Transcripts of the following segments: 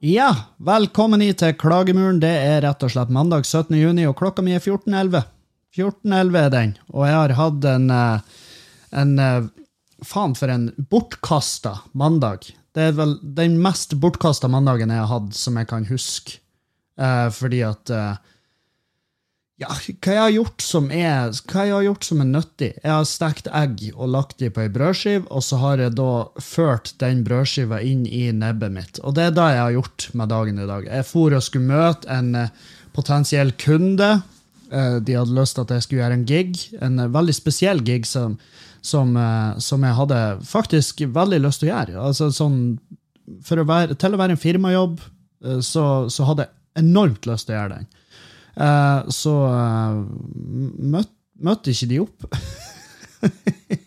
Ja, velkommen hit til Klagemuren. Det er rett og slett mandag 17. juni, og klokka mi er 14.11. 14.11 er den, og jeg har hatt en, eh, en eh, Faen, for en bortkasta mandag. Det er vel den mest bortkasta mandagen jeg har hatt, som jeg kan huske. Eh, fordi at eh, ja, hva jeg har gjort som er hva jeg har gjort som er nyttig? Jeg har stekt egg og lagt dem på ei brødskive, og så har jeg da ført den brødskiva inn i nebbet mitt. Og det er det jeg har gjort med dagen i dag. Jeg for og skulle møte en eh, potensiell kunde. Eh, De hadde lyst til at jeg skulle gjøre en gig, en eh, veldig spesiell gig som, som, eh, som jeg hadde faktisk veldig lyst til å gjøre. Altså sånn, å være, til å være en firmajobb, så, så hadde jeg enormt lyst til å gjøre den. Så møt, møtte ikke de opp.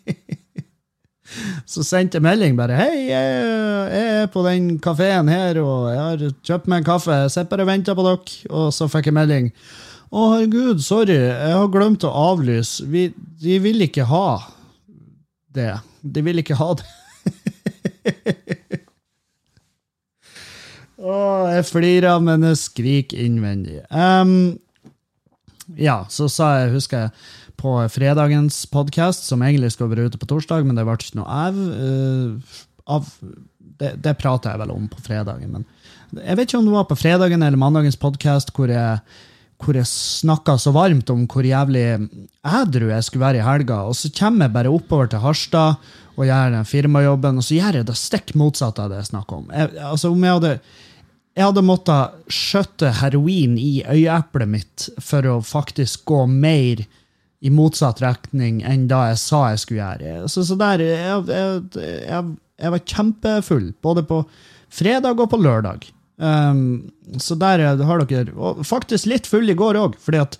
så sendte jeg melding bare 'Hei, jeg er på den kafeen her, og jeg har kjøpt meg en kaffe. Jeg sitter bare og venter på dere.' Og så fikk jeg melding. 'Å, herregud, sorry, jeg har glemt å avlyse. Vi, de vil ikke ha det. De vil ikke ha det.' Å, jeg flirer, men jeg skriker innvendig. Um, ja, så sa jeg, husker jeg, på fredagens podkast, som egentlig skulle være ute på torsdag, men det ble ikke noe av. Uh, av det, det prater jeg vel om på fredagen, men jeg vet ikke om det var på fredagen eller mandagens podkast hvor jeg, hvor jeg snakka så varmt om hvor jævlig ædru jeg skulle være i helga, og så kommer jeg bare oppover til Harstad og gjør den firmajobben, og så gjør jeg det stikk motsatte av det jeg snakker om. Jeg, altså, om jeg hadde jeg hadde måttet skjøtte heroin i øyeeplet mitt for å faktisk gå mer i motsatt retning enn da jeg sa jeg skulle gjøre. Så, så der, jeg, jeg, jeg, jeg var kjempefull, både på fredag og på lørdag. Um, så der er- har dere Og faktisk litt full i går òg, fordi at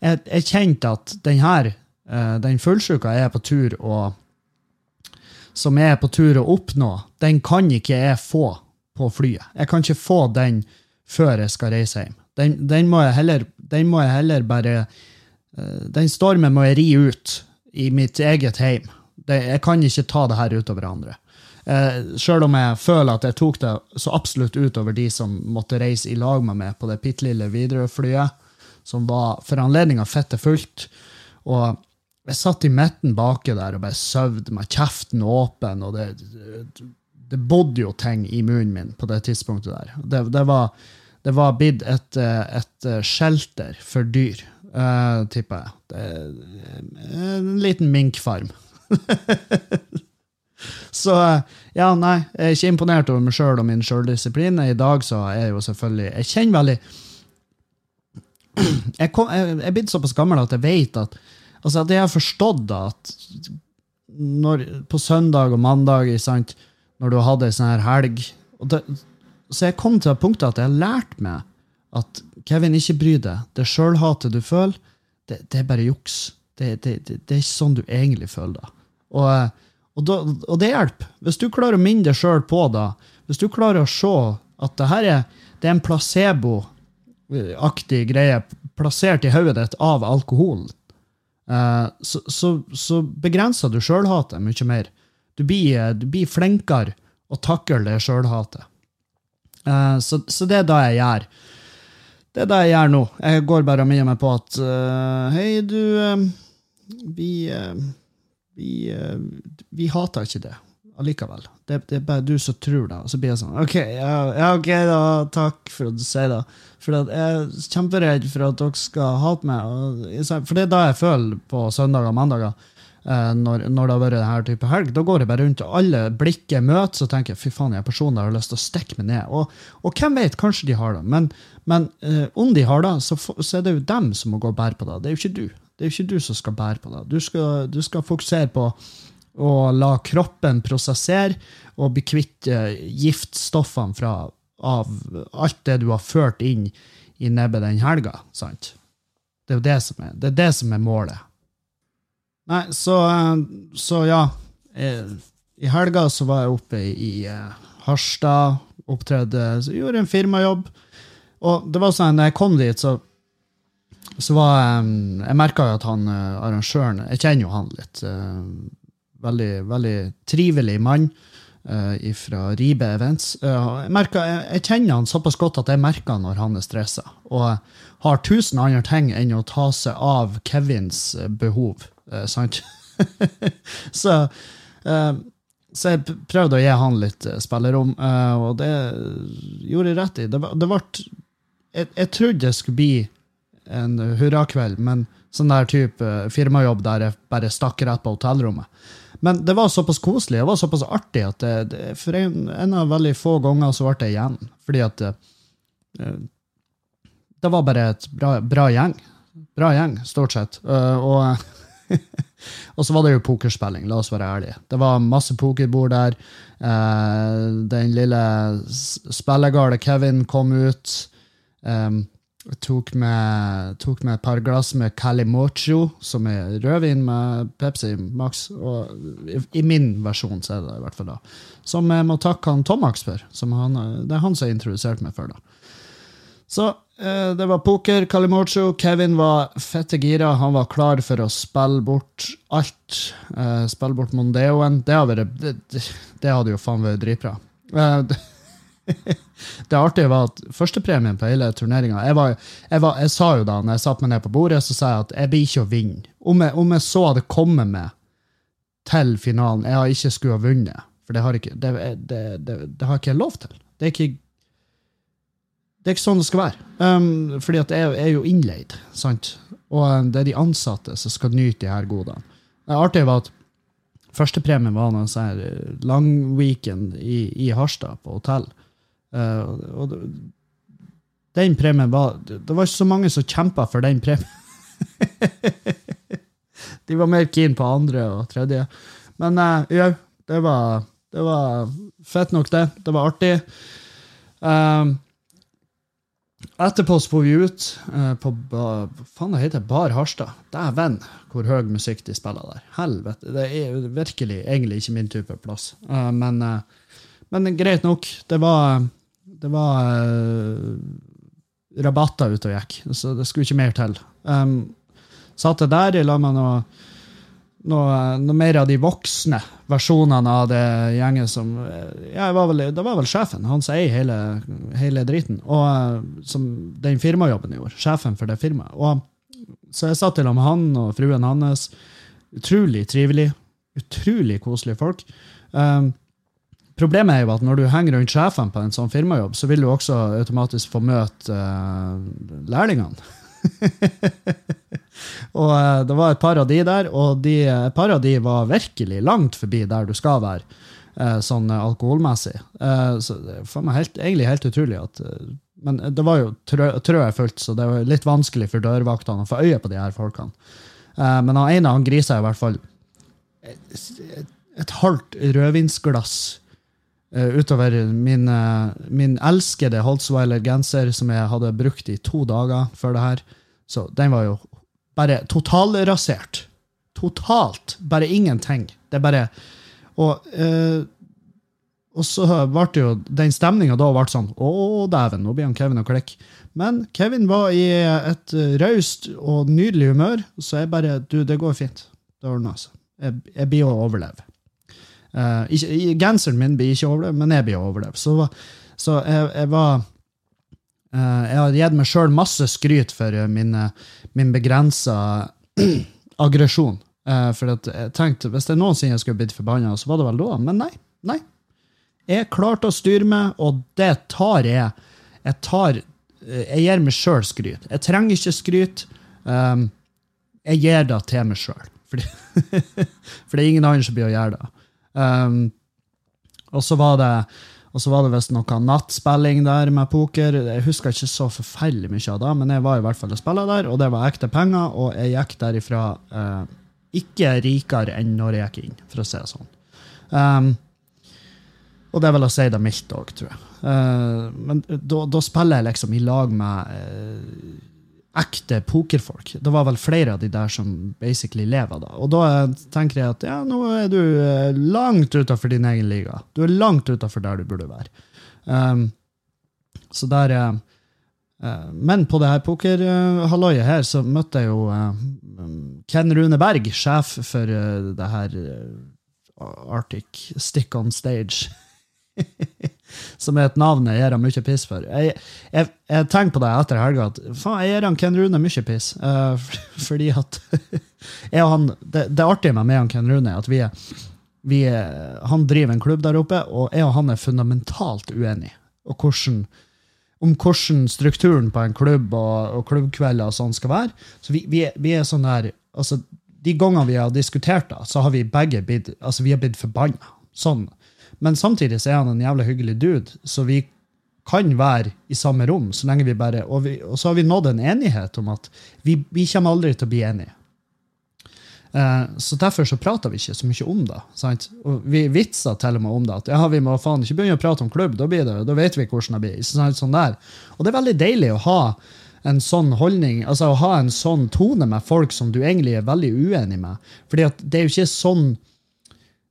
jeg, jeg kjente at den her, eh, den fullsjuka jeg er på tur å som jeg er på tur å oppnå, den kan ikke jeg få på flyet. Jeg kan ikke få den før jeg skal reise hjem. Den, den, må, jeg heller, den må jeg heller bare eh, Den stormen må jeg ri ut i mitt eget hjem. Jeg kan ikke ta det her utover andre. Eh, Sjøl om jeg føler at jeg tok det så absolutt utover de som måtte reise i lag med meg på det bitte lille Widerøe-flyet, som var for anledninga fette fullt. Og jeg satt i midten baki der og bare søvde med kjeften åpen, og det, det, bodde jo ting i munnen min på det tidspunktet der. Det, det var det var blitt et, et shelter for dyr, uh, tipper jeg. En liten minkfarm. Så ja, nei, jeg er ikke imponert over meg sjøl og min sjøldisiplin. I dag så er jeg jo selvfølgelig Jeg kjenner veldig Jeg, kom, jeg, jeg er blitt såpass gammel at jeg vet at Altså at jeg har forstått at når, på søndag og mandag, sant, når du hadde ei sånn her helg det, Så jeg kom til det punktet at jeg har lært meg at Kevin, ikke bry deg. Det sjølhatet du føler, det, det er bare juks. Det, det, er ikke sånn du egentlig føler det. Og, og, da, og det hjelper. Hvis du klarer å minne deg sjøl på det, hvis du klarer å se at det her er, det er en placeboaktig greie plassert i hodet ditt av alkohol, eh, så, så, så begrenser du sjølhatet mye mer. Du blir, eh, du blir flinkere å takle det sjølhatet. Eh, så, så det er det jeg gjør. Det er det jeg gjør nå. Jeg går bare og minner meg på at uh, Hei, du uh, Vi eh, vi, eh, vi hater ikke det allikevel. Det, det er bare du som tror det. Og så blir jeg sånn OK, ja, ok da, takk for at du sier det. For jeg er kjemperedd for at dere skal hate meg. For det er da jeg føler på søndager og mandager. eh, Når, når det har vært denne type helg, da går jeg bare rundt, og alle blikket møter, så tenker jeg fy faen, jeg er personen der har lyst til å stikke meg ned. Og, og hvem vet, kanskje de har det. Men, men uh, om de har det, så, så er det jo dem som må gå og bære på det. Det er jo ikke du. Det er jo ikke du som skal bære på det. Du skal, du skal fokusere på å la kroppen prosessere og bli kvitt giftstoffene fra, av alt det du har ført inn i nebbet den helga. sant? Det er jo det som er, det er, det som er målet. Nei, så, så ja. Eh, I helga så var jeg oppe i, eh, Harstad, opptredde, gjorde en firmajobb. Og det var sånn, når jeg kom dit, så, så var jeg merka jo at han eh, arrangøren Jeg kjenner jo han litt. eh, Veldig, veldig trivelig mann uh, fra Ribe Events. Eh, jeg, merker, jeg, kjenner han såpass godt at jeg merker når han er stressa. Og har tusen andre ting enn å ta seg av Kevins eh, behov. eh, sant? så, eh, så jeg prøvde å gi han litt eh, spillerom, eh, og det gjorde jeg rett i. Det, det ble, jeg, jeg trodde det skulle bli en hurrakveld, men sånn der type eh, firmajobb der jeg bare stakk rett på hotellrommet. Men det var såpass koselig, var såpass artig at det, det, for en, en av veldig få ganger så ble det igjen. Fordi at det, det var bare et bra, bra gjeng. Bra gjeng, stort sett. Eh, og, og så var det jo pokerspilling, la oss være ærlige. Det var masse pokerbord der. Eh, den lille s- spillegale Kevin kom ut. Um, tok med, tok med et par glass med Calimocho, som er rødvin med Pepsi Max. Og i, I min versjon så er det det i hvert fall da. Som jeg må takke han Tomax for. Han, det er han som har introdusert meg for. da. Så eh, det var poker, Calimocho. Kevin var fette gira. Han var klar for å spille bort alt. Eh, spille bort Mondeoen. Det, hadde, det, det, det hadde jo faen vært dritbra. Eh, det, artige var at førstepremien på hele turneringa jeg, jeg, jeg sa jo da når jeg satte meg ned på bordet, så sa jeg at jeg blir ikke å vinne. Om jeg, om jeg så hadde kommet med til finalen, jeg har ikke skulle ha vunnet. For det har ikke, det, det, det, det har ikke jeg lov til. Det er ikke det er ikke sånn det skal være. Um, fordi at jeg er jo innleid, sant? og um, det er de ansatte som skal nyte de her godene. Det artige var at førstepremien var en sånn lang weekend i, i Harstad, på hotell. Uh, og den premien var Det var ikke så mange som kjempa for den premien. De var mer keen på andre og tredje. Men uh, ja, det var, det var fett nok, det. Det var artig. Um, etterpå får vi ut uh, på ba, faen det heter Bar Harstad. Dæven, hvor høy musikk de spiller der. Helvete. Det er virkelig egentlig ikke min type plass. Men, men greit nok. Det var, det var uh, rabatter ute og gikk, så det skulle ikke mer til. Um, satt jeg der i lag med noe, noe, noe mer av de voksne versjonene av det gjengen som ja, var vel, Det var vel sjefen, han som eier hele, hele driten, og eh, som den firmajobben gjorde. Sjefen for det firmaet. Og, så jeg satt i lag med han og fruen hans. Utrolig trivelig. Utrolig koselige folk. Um, Problemet er jo at når du henger rundt sjefen på en sånn firmajobb, så vil du også automatisk få møte uh, lærlingene. og uh, det var et par av de der, og de, et par av de var virkelig langt forbi der du skal være, eh, sånn alkoholmessig. Så det er helt, egentlig helt utrolig at Men det var jo trø, trø er fullt, så det var litt vanskelig for dørvaktene å få øye på de her folkene. Men han ene han grisa i hvert fall et, et halvt rødvinsglass utover min, eh, min elskede Holtzweiler-genser som jeg hadde brukt i to dager før det her. Så den var jo bare totalrasert. Totalt. Bare ingenting. Det er bare Og, eh, og så ble det jo den stemninga da ble sånn Å, dæven, nå blir han Kevin å klikke. Men Kevin var i et raust og nydelig humør, så jeg bare Du, det går fint. Det ordner seg. Jeg, jeg blir å overleve. Eh, ikke, genseren min blir ikke overlevd, men jeg blir overlevd. Så, så jeg, jeg var uh, Jeg har gitt meg sjøl masse skryt for eh, min, min begrensa aggresjon. Uh, for jeg tenkte, hvis det noensinne skulle blitt forbanna, så var det vel da. Men nei. nei. Jeg klarte å styre meg, og det tar jeg. Jeg tar Jeg gir meg sjøl skryt. Jeg trenger ikke skryt. Um, jeg gir det til meg sjøl. For det er ingen andre som blir å gjøre det. Um, og så var det og så var det visst noe nattspilling der med poker. Jeg husker ikke så forferdelig mye av det, men jeg var i hvert fall og spilla der, og det var ekte penger, og jeg gikk derifra eh, ikke rikere enn når jeg gikk inn, for å si det sånn. Um, og det er vel å si det mildt òg, tror jeg. Uh, men da, da spiller jeg liksom i lag med eh, ekte pokerfolk. Det var vel flere av de der som basically lever da. Og da tenker jeg at ja, nå er du eh, langt utafor din egen liga. Du er langt utafor der du burde være. Um, så der eh, Men på det her pokerhalvøyet her så møtte jeg jo uh, Ken Rune Berg, sjef for uh, det her Arctic Stick on Stage. som er et navn jeg gir han mye piss for. Jeg, jeg, jeg tenker på det etter helga at faen, jeg gir han Ken Rune mye piss. Uh, fordi at jeg og han, det, det artige med meg og Ken Rune er at vi er, vi han driver en klubb der oppe, og jeg og han er fundamentalt uenige hvordan, om hvordan strukturen på en klubb og, og klubbkvelder og sånn skal være. Så vi, vi, vi er sånn der altså, De gangene vi har diskutert det, så har vi begge blitt altså, vi har blitt forbanna. Sånn. Men samtidig så er han en jævla hyggelig dude, så vi kan være i samme rom. så lenge vi bare, Og, vi, og så har vi nådd en enighet om at vi, vi kommer aldri til å bli enige. Eh, så derfor så prater vi ikke så mye om det. Sant? Og vi vitser til og med om det. At ja, vi må faen ikke begynne å prate om klubb, da, blir det, da vet vi hvordan det blir. Sant? Sånn der. Og det er veldig deilig å ha en sånn holdning, altså å ha en sånn tone med folk som du egentlig er veldig uenig med. Fordi at det er jo ikke sånn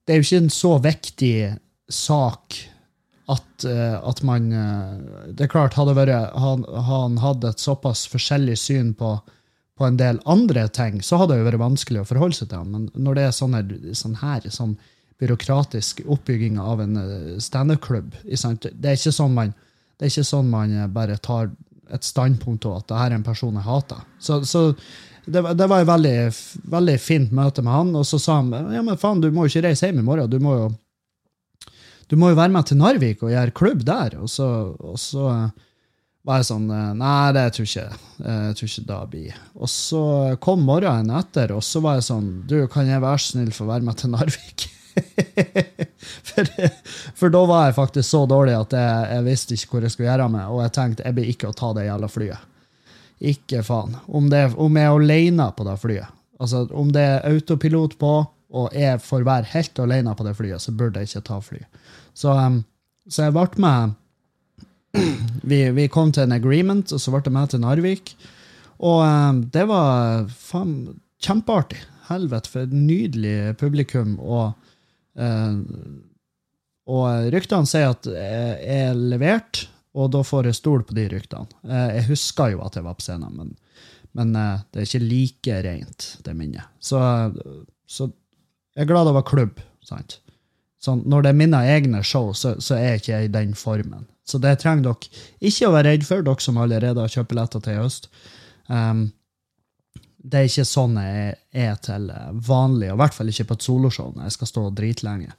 Det er jo ikke en så viktig sak at, eh, at man eh, Det er klart, hadde vært, han, han hadde et såpass forskjellig syn på på en del andre ting, så hadde det jo vært vanskelig å forholde seg til ham. Men når det er sånn her, sånn sånn byråkratisk oppbygging av en eh, standup-klubb Det er ikke sånn man det er ikke sånn man bare tar et standpunkt til at det her er en person jeg hater. Så, så det, det, var et veldig, veldig fint møte med han. Og så sa han ja, men faen, du må jo ikke reise hjem i morgen. Du må jo, du må jo være med til Narvik og gjøre klubb der. Og så, og så var jeg sånn eh, Nei, det tror jeg ikke jeg tror ikke det blir. Og så kom morgenen etter, og så var jeg sånn Du, kan jeg være snill få være med til Narvik? for, for, da var jeg faktisk så dårlig at jeg, jeg, visste ikke hvor jeg skulle gjøre av meg, og jeg tenkte jeg blir ikke å ta det jævla flyet. Ikke faen. Om, det, om jeg er alene på det flyet, altså om det er autopilot på, og jeg får være helt alene på det flyet, så burde jeg ikke ta flyet. Så, um, så jeg ble med vi, vi, kom til en agreement, og så ble jeg med til Narvik. Og um, det var faen kjempeartig. Helvete, for et nydelig publikum. Og, uh, og ryktene sier at jeg er levert, og da får jeg stol på de ryktene. Uh, jeg husker jo at jeg var på scenen, men, men det er ikke like rent, det minnet. Så, så jeg er glad over klubb. sant? Sånn, når det er mine egne show, så, så er jeg ikke i den formen. Så det trenger dere ikke å være redd for, dere som allerede har kjøpt billetter til i høst. Um, det er ikke sånn jeg er til vanlig, og i hvert fall ikke på et soloshow når jeg skal stå dritlenge.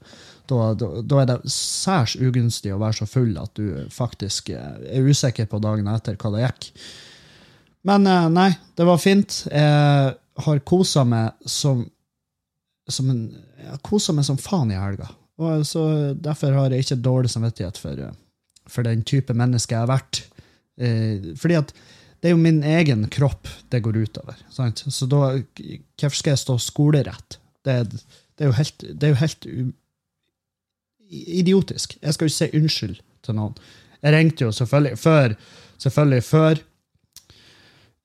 Da, da, da, er det særs ugunstig å være så full at du faktisk er usikker på dagen etter hva det gikk. Men eh, nei, det var fint. Jeg har kosa meg som, som en, jeg kosa meg som faen i helga. Og så Derfor har jeg ikke dårlig samvittighet for uh, for den type menneske jeg har vært. Eh, fordi at det er jo min egen kropp det går utover. Sant? Så da, hvorfor skal jeg stå skolerett? Det, det, er jo helt, det er jo helt idiotisk. Jeg skal jo si unnskyld til noen. Jeg ringte jo selvfølgelig før, selvfølgelig før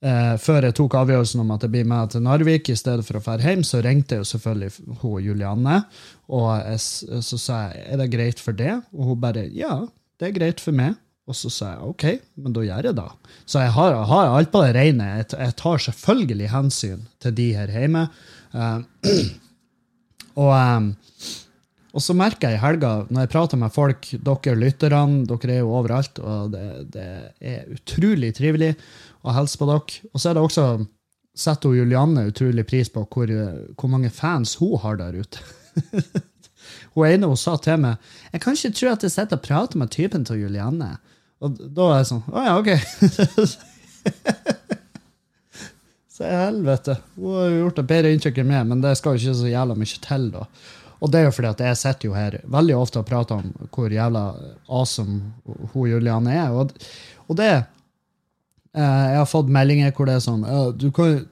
eh, før jeg tok avgjørelsen om at jeg blir med til Narvik i stedet for å dra hjem, så ringte jeg jo selvfølgelig hun Julianne. Og jeg, så sa jeg er det greit for det, og hun bare ja, det er greit for meg. Og så sa jeg OK, men da gjør jeg det. Så jeg har, har alt på det rene. Jeg, jeg, tar selvfølgelig hensyn til de her hjemme. Eh, og, um, og så merker jeg i helga, når jeg prater med folk, dere lytterne, dere er jo overalt, og det, det er utrolig trivelig å hilse på dere. Og så er det også setter Julianne utrolig pris på hvor, hvor mange fans hun har der ute. Hun ene hun sa til meg jeg kan ikke tro at jeg sitter og prater med typen til Julianne. Og da er jeg sånn Å ja, OK. så helvete. Hun har gjort et bedre inntrykk enn meg, men det skal jo ikke så jævla mye til. da. Og det er jo fordi at jeg sitter jo her veldig ofte og prater om hvor jævla awesome hun Julianne er. Og, og det eh, Jeg har fått meldinger hvor det er sånn du kan,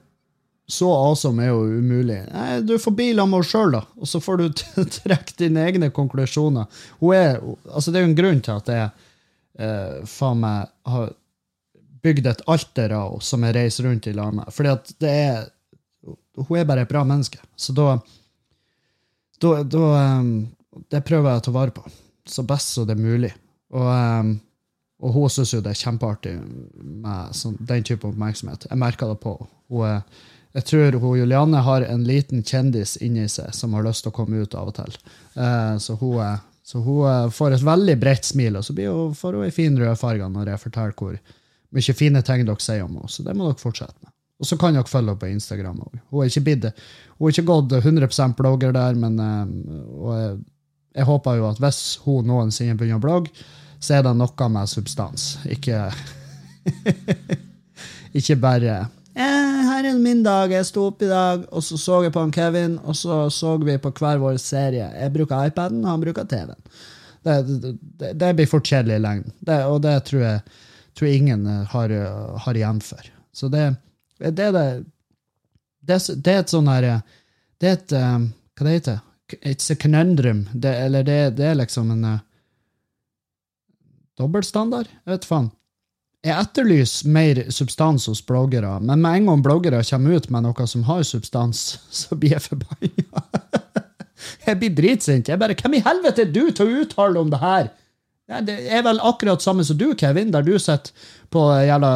så awesome er jo umulig. Nei, du får bila med henne sjøl, da, og så får du trekke dine egne konklusjoner. Hun er, altså Det er jo en grunn til at jeg eh, faen meg har bygd et alter av henne som jeg reiser rundt i lag med. Fordi at det er Hun er bare et bra menneske. Så da, da, da um, Det prøver jeg å ta vare på så best som det er mulig. Og, um, og hun syns jo det er kjempeartig med sånn, den type oppmerksomhet. Jeg merker det på henne. Jeg tror hun, Julianne har en liten kjendis inni seg som har lyst til å komme ut av og til. Uh, så hun, så hun eh, får et veldig bredt smil, og så hun, får hun en fin rødfarge når jeg forteller hvor mye fine ting dere sier om henne. Så det må dere fortsette med. Og så kan dere følge henne på Instagram. også. Hun er ikke, blitt, hun er ikke gått 100% blogger der, men eh, og jeg, jeg håper jo at hvis hun noensinne begynner å blogge, så er det noe med substans. Ikke Ikke bare eh, 'Her er min dag, jeg sto opp i dag', og så så jeg på han Kevin, og så så vi på hver vår serie. Jeg bruker iPaden, han bruker TV-en. Det, det, det blir for kjedelig i lengden, og det tror jeg, tror ingen har, har igjen for. Så det, det, er det, det, det er et sånn her eh, Det er et um, Hva det heter It's a conundrum. Det, eller det, det er liksom en uh, dobbeltstandard? Jeg vet faen. Jeg etterlyser mer substans hos bloggere, men med en gang bloggere kommer ut med noe som har substans, så blir jeg forbanna. jeg blir dritsint. Jeg bare Hvem i helvete er du til å uttale om det her? Ja, det er vel akkurat samme som du, Kevin, der du sitter på jævla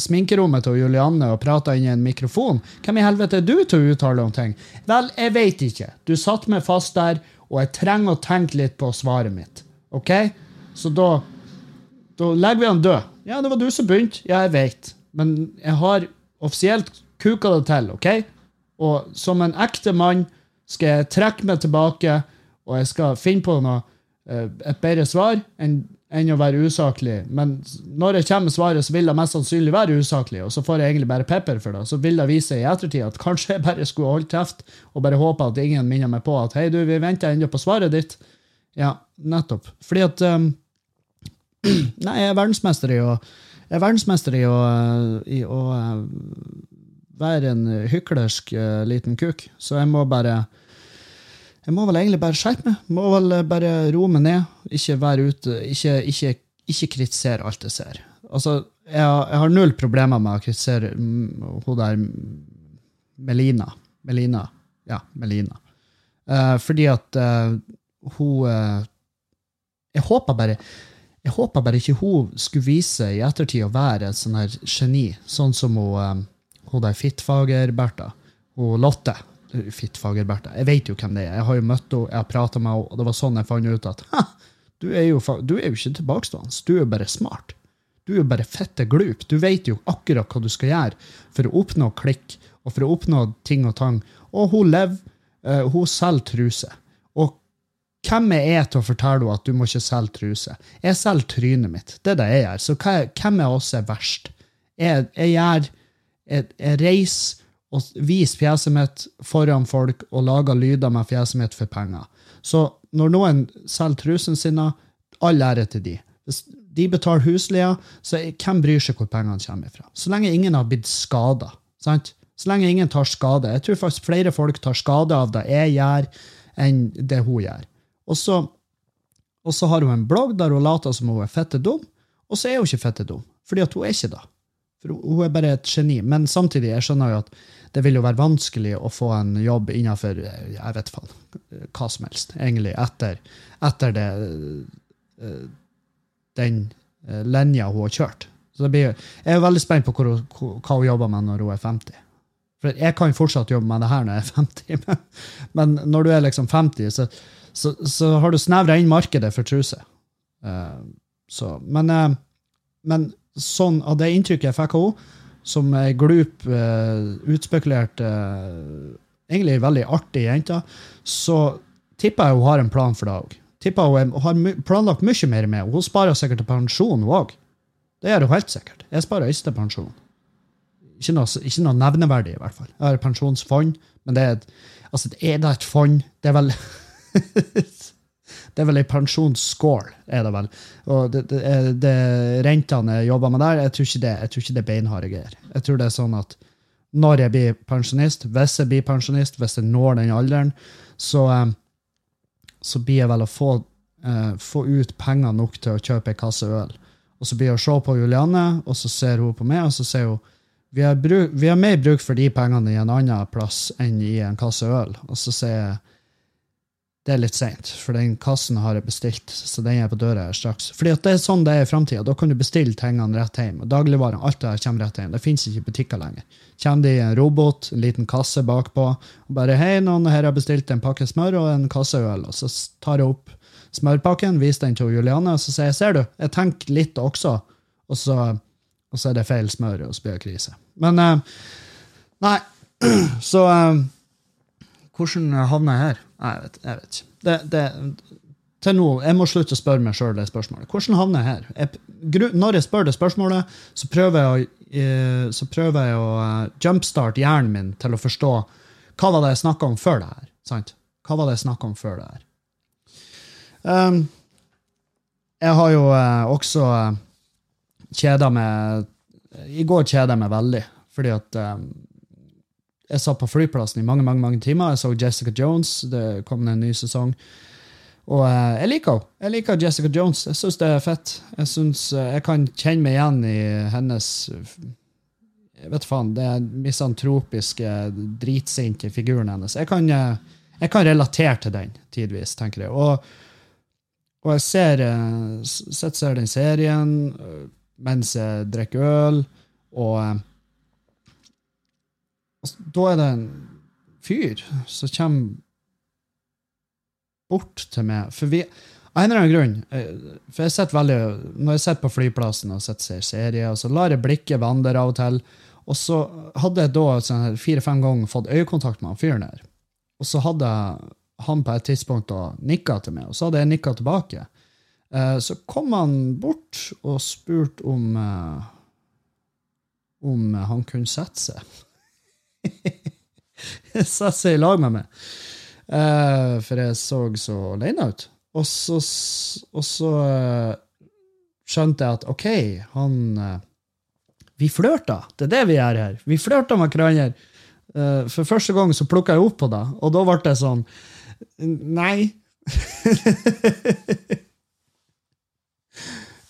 sminkerommet til Julianne og prater inn i en mikrofon. Hvem i helvete er du til å uttale om ting? Vel, jeg veit ikke. Du satte meg fast der, og jeg trenger å tenke litt på svaret mitt. OK? Så da da legger vi han død. Ja, det var du som begynte. Ja, jeg vet. Men jeg har offisielt kuka det til, OK? Og som en ekte mann skal jeg trekke meg tilbake, og jeg skal finne på noe, et bedre svar enn enn å være usaklig. Men når jeg kommer med svaret, så vil det mest sannsynlig være usaklig, og så får jeg egentlig bare pepper for det. Så vil det vise seg i ettertid at kanskje jeg bare skulle holdt kjeft og bare håpe at ingen minner meg på at hei, du, vi venter ennå på svaret ditt. Ja, nettopp. Fordi at um, Nei, jeg er verdensmester i å er verdensmester i å, i å eh, være en hyklersk uh, liten kuk, så jeg må bare Jeg må vel egentlig bare skjerpe meg. Må vel bare roe meg ned. Ikke være ute Ikke, ikke, ikke kritisere alt jeg ser. Altså, jeg, jeg har null problemer med å kritisere mm, hun der Melina. Melina. Ja, Melina. Uh, fordi at uh, hun uh, Jeg håper bare jeg håper bare ikke hun skulle vise i ettertid å være et sånn her geni, sånn som hun, hun der Fittfager-Bertha. Hun Lotte. Fittfager-Bertha. Jeg vet jo hvem det er. Jeg har jo møtt henne, jeg har prata med henne, og det var sånn jeg fant ut at «Ha, du er jo, du er jo ikke tilbakestående. Du er jo bare smart. Du er jo bare fette glup. Du vet jo akkurat hva du skal gjøre for å oppnå klikk og for å oppnå ting og tang. Og hun lever, eh, hun selger truser. Og hvem er jeg til å fortelle henne at du må ikke selge truser? Jeg selger trynet mitt. Det er det jeg gjør. Så hvem er oss er verst? Jeg, jeg gjør jeg, jeg reiser og vise fjeset mitt foran folk og lage lyder med fjeset mitt for penger. Så når noen selger trusene sine, all ære til de. Hvis de betaler husleia, så hvem bryr seg hvor pengene kommer fra? Så lenge ingen har blitt skada. Så lenge ingen tar skade. Jeg tror faktisk flere folk tar skade av det jeg gjør, enn det hun gjør. Og så, og så har hun en blogg der hun later som hun er fette dum, og så er hun ikke fette dum, fordi at hun er ikke det. For hun er bare et geni. Men samtidig, jeg skjønner jo at det vil jo være vanskelig å få en jobb innenfor eh, jeg vet faen, hva som helst, egentlig, etter, etter det, eh, den eh, linja hun har kjørt. Så blir, jeg er veldig spent på hva, hva hun jobber med når hun er 50. For jeg kan fortsatt jobbe med det her når jeg er 50, men, men når du er liksom 50, så, så, så har du snevra inn markedet for truser. Uh, men, uh, men sånn av det inntrykket jeg fikk av henne, som ei glup, uh, utspekulert, eh, egentlig veldig artig jente, så tipper jeg hun har en plan for det òg. Tipper hun har planlagt mye mer med. Hun sparer sikkert til pensjon, hun òg. Det gjør hun helt sikkert. Jeg sparer ikke pensjon. Ikke noe, ikke noe nevneverdig, i hvert fall. Jeg har pensjonsfond, men det er, altså, det er et fond. Det er vel Det er vel ei pensjonsskål, er det vel. Og det, det, det rentene jeg jobber med der, jeg tror ikke det, jeg tror ikke det er beinharde greier. Jeg tror det er sånn at når jeg blir pensjonist, hvis jeg blir pensjonist, hvis jeg når den alderen, så, eh, så blir jeg vel å få, eh, få ut penger nok til å kjøpe ei kasse øl. Og så blir jeg å se på Julianne, og så ser hun på meg, og så sier hun vi har, bruk, vi har mer bruk for de pengene i en annen plass enn i en kasse øl. Og så sier jeg det er litt seint, for den kassen har jeg bestilt. så den er på døra her straks. Fordi det er sånn det er i framtida. Da kan du bestille tingene rett hjem. og Dagligvarene, alt det her kommer rett hjem. Det fins ikke butikker lenger. Kommer det i en robot, en liten kasse bakpå, og bare 'Hei, noen her har bestilt en pakke smør og en kasse øl.' Og så tar jeg opp smørpakken, viser den til Juliane, og så sier jeg 'Ser du, jeg tenker litt også', og så, og så er det feil smør, og så blir det krise. Men eh, Nei, så eh, Hvordan havna jeg her? Jeg vet, jeg vet ikke. Det, det, til nå, Jeg må slutte å spørre meg sjøl det spørsmålet. Hvordan havner jeg her? Jeg, når jeg spør det spørsmålet, så prøver jeg å, eh, så prøver jeg å eh, jumpstart hjernen min til å forstå hva var det jeg snakka om før det her. Sant? Hva var det jeg snakka om før det her? Um, jeg har jo eh, også uh, kjeda meg I går kjeda jeg meg veldig, fordi at um, jeg satt på flyplassen i mange mange, mange timer. Jeg så Jessica Jones. Det kom en ny sesong. Og eh, jeg liker henne. Jeg liker Jessica Jones. Jeg syns det er fett. Jeg synes, eh, jeg kan kjenne meg igjen i hennes jeg vet faen, det misantropiske, dritsinte figuren hennes. Jeg kan, eh, jeg kan relatere til den tidvis, tenker jeg. Og, og jeg ser, eh, sitter og ser den serien eh, mens jeg drikker øl, og eh, da er det en fyr som kommer bort til meg. For vi, av en eller annen grunn eh, For jeg sitter veldig Når jeg sitter på flyplassen og ser serier, og så lar jeg blikket vandre av og til. Og så hadde jeg da sånn fire-fem ganger fått øyekontakt med han fyren der. Og så hadde han på et tidspunkt da nikka til meg, og så hadde jeg nikka tilbake. Eh, Så kom han bort og spurte om eh, om han kunne sette seg. Sette seg i lag med meg. Uh, for jeg så så alene ut. Og så, og så uh, skjønte jeg at OK, han uh, Vi flørta. Det er det vi gjør her. Vi flørta med hverandre. Eh, for første gang så plukka jeg opp på det, og da ble det sånn Nei.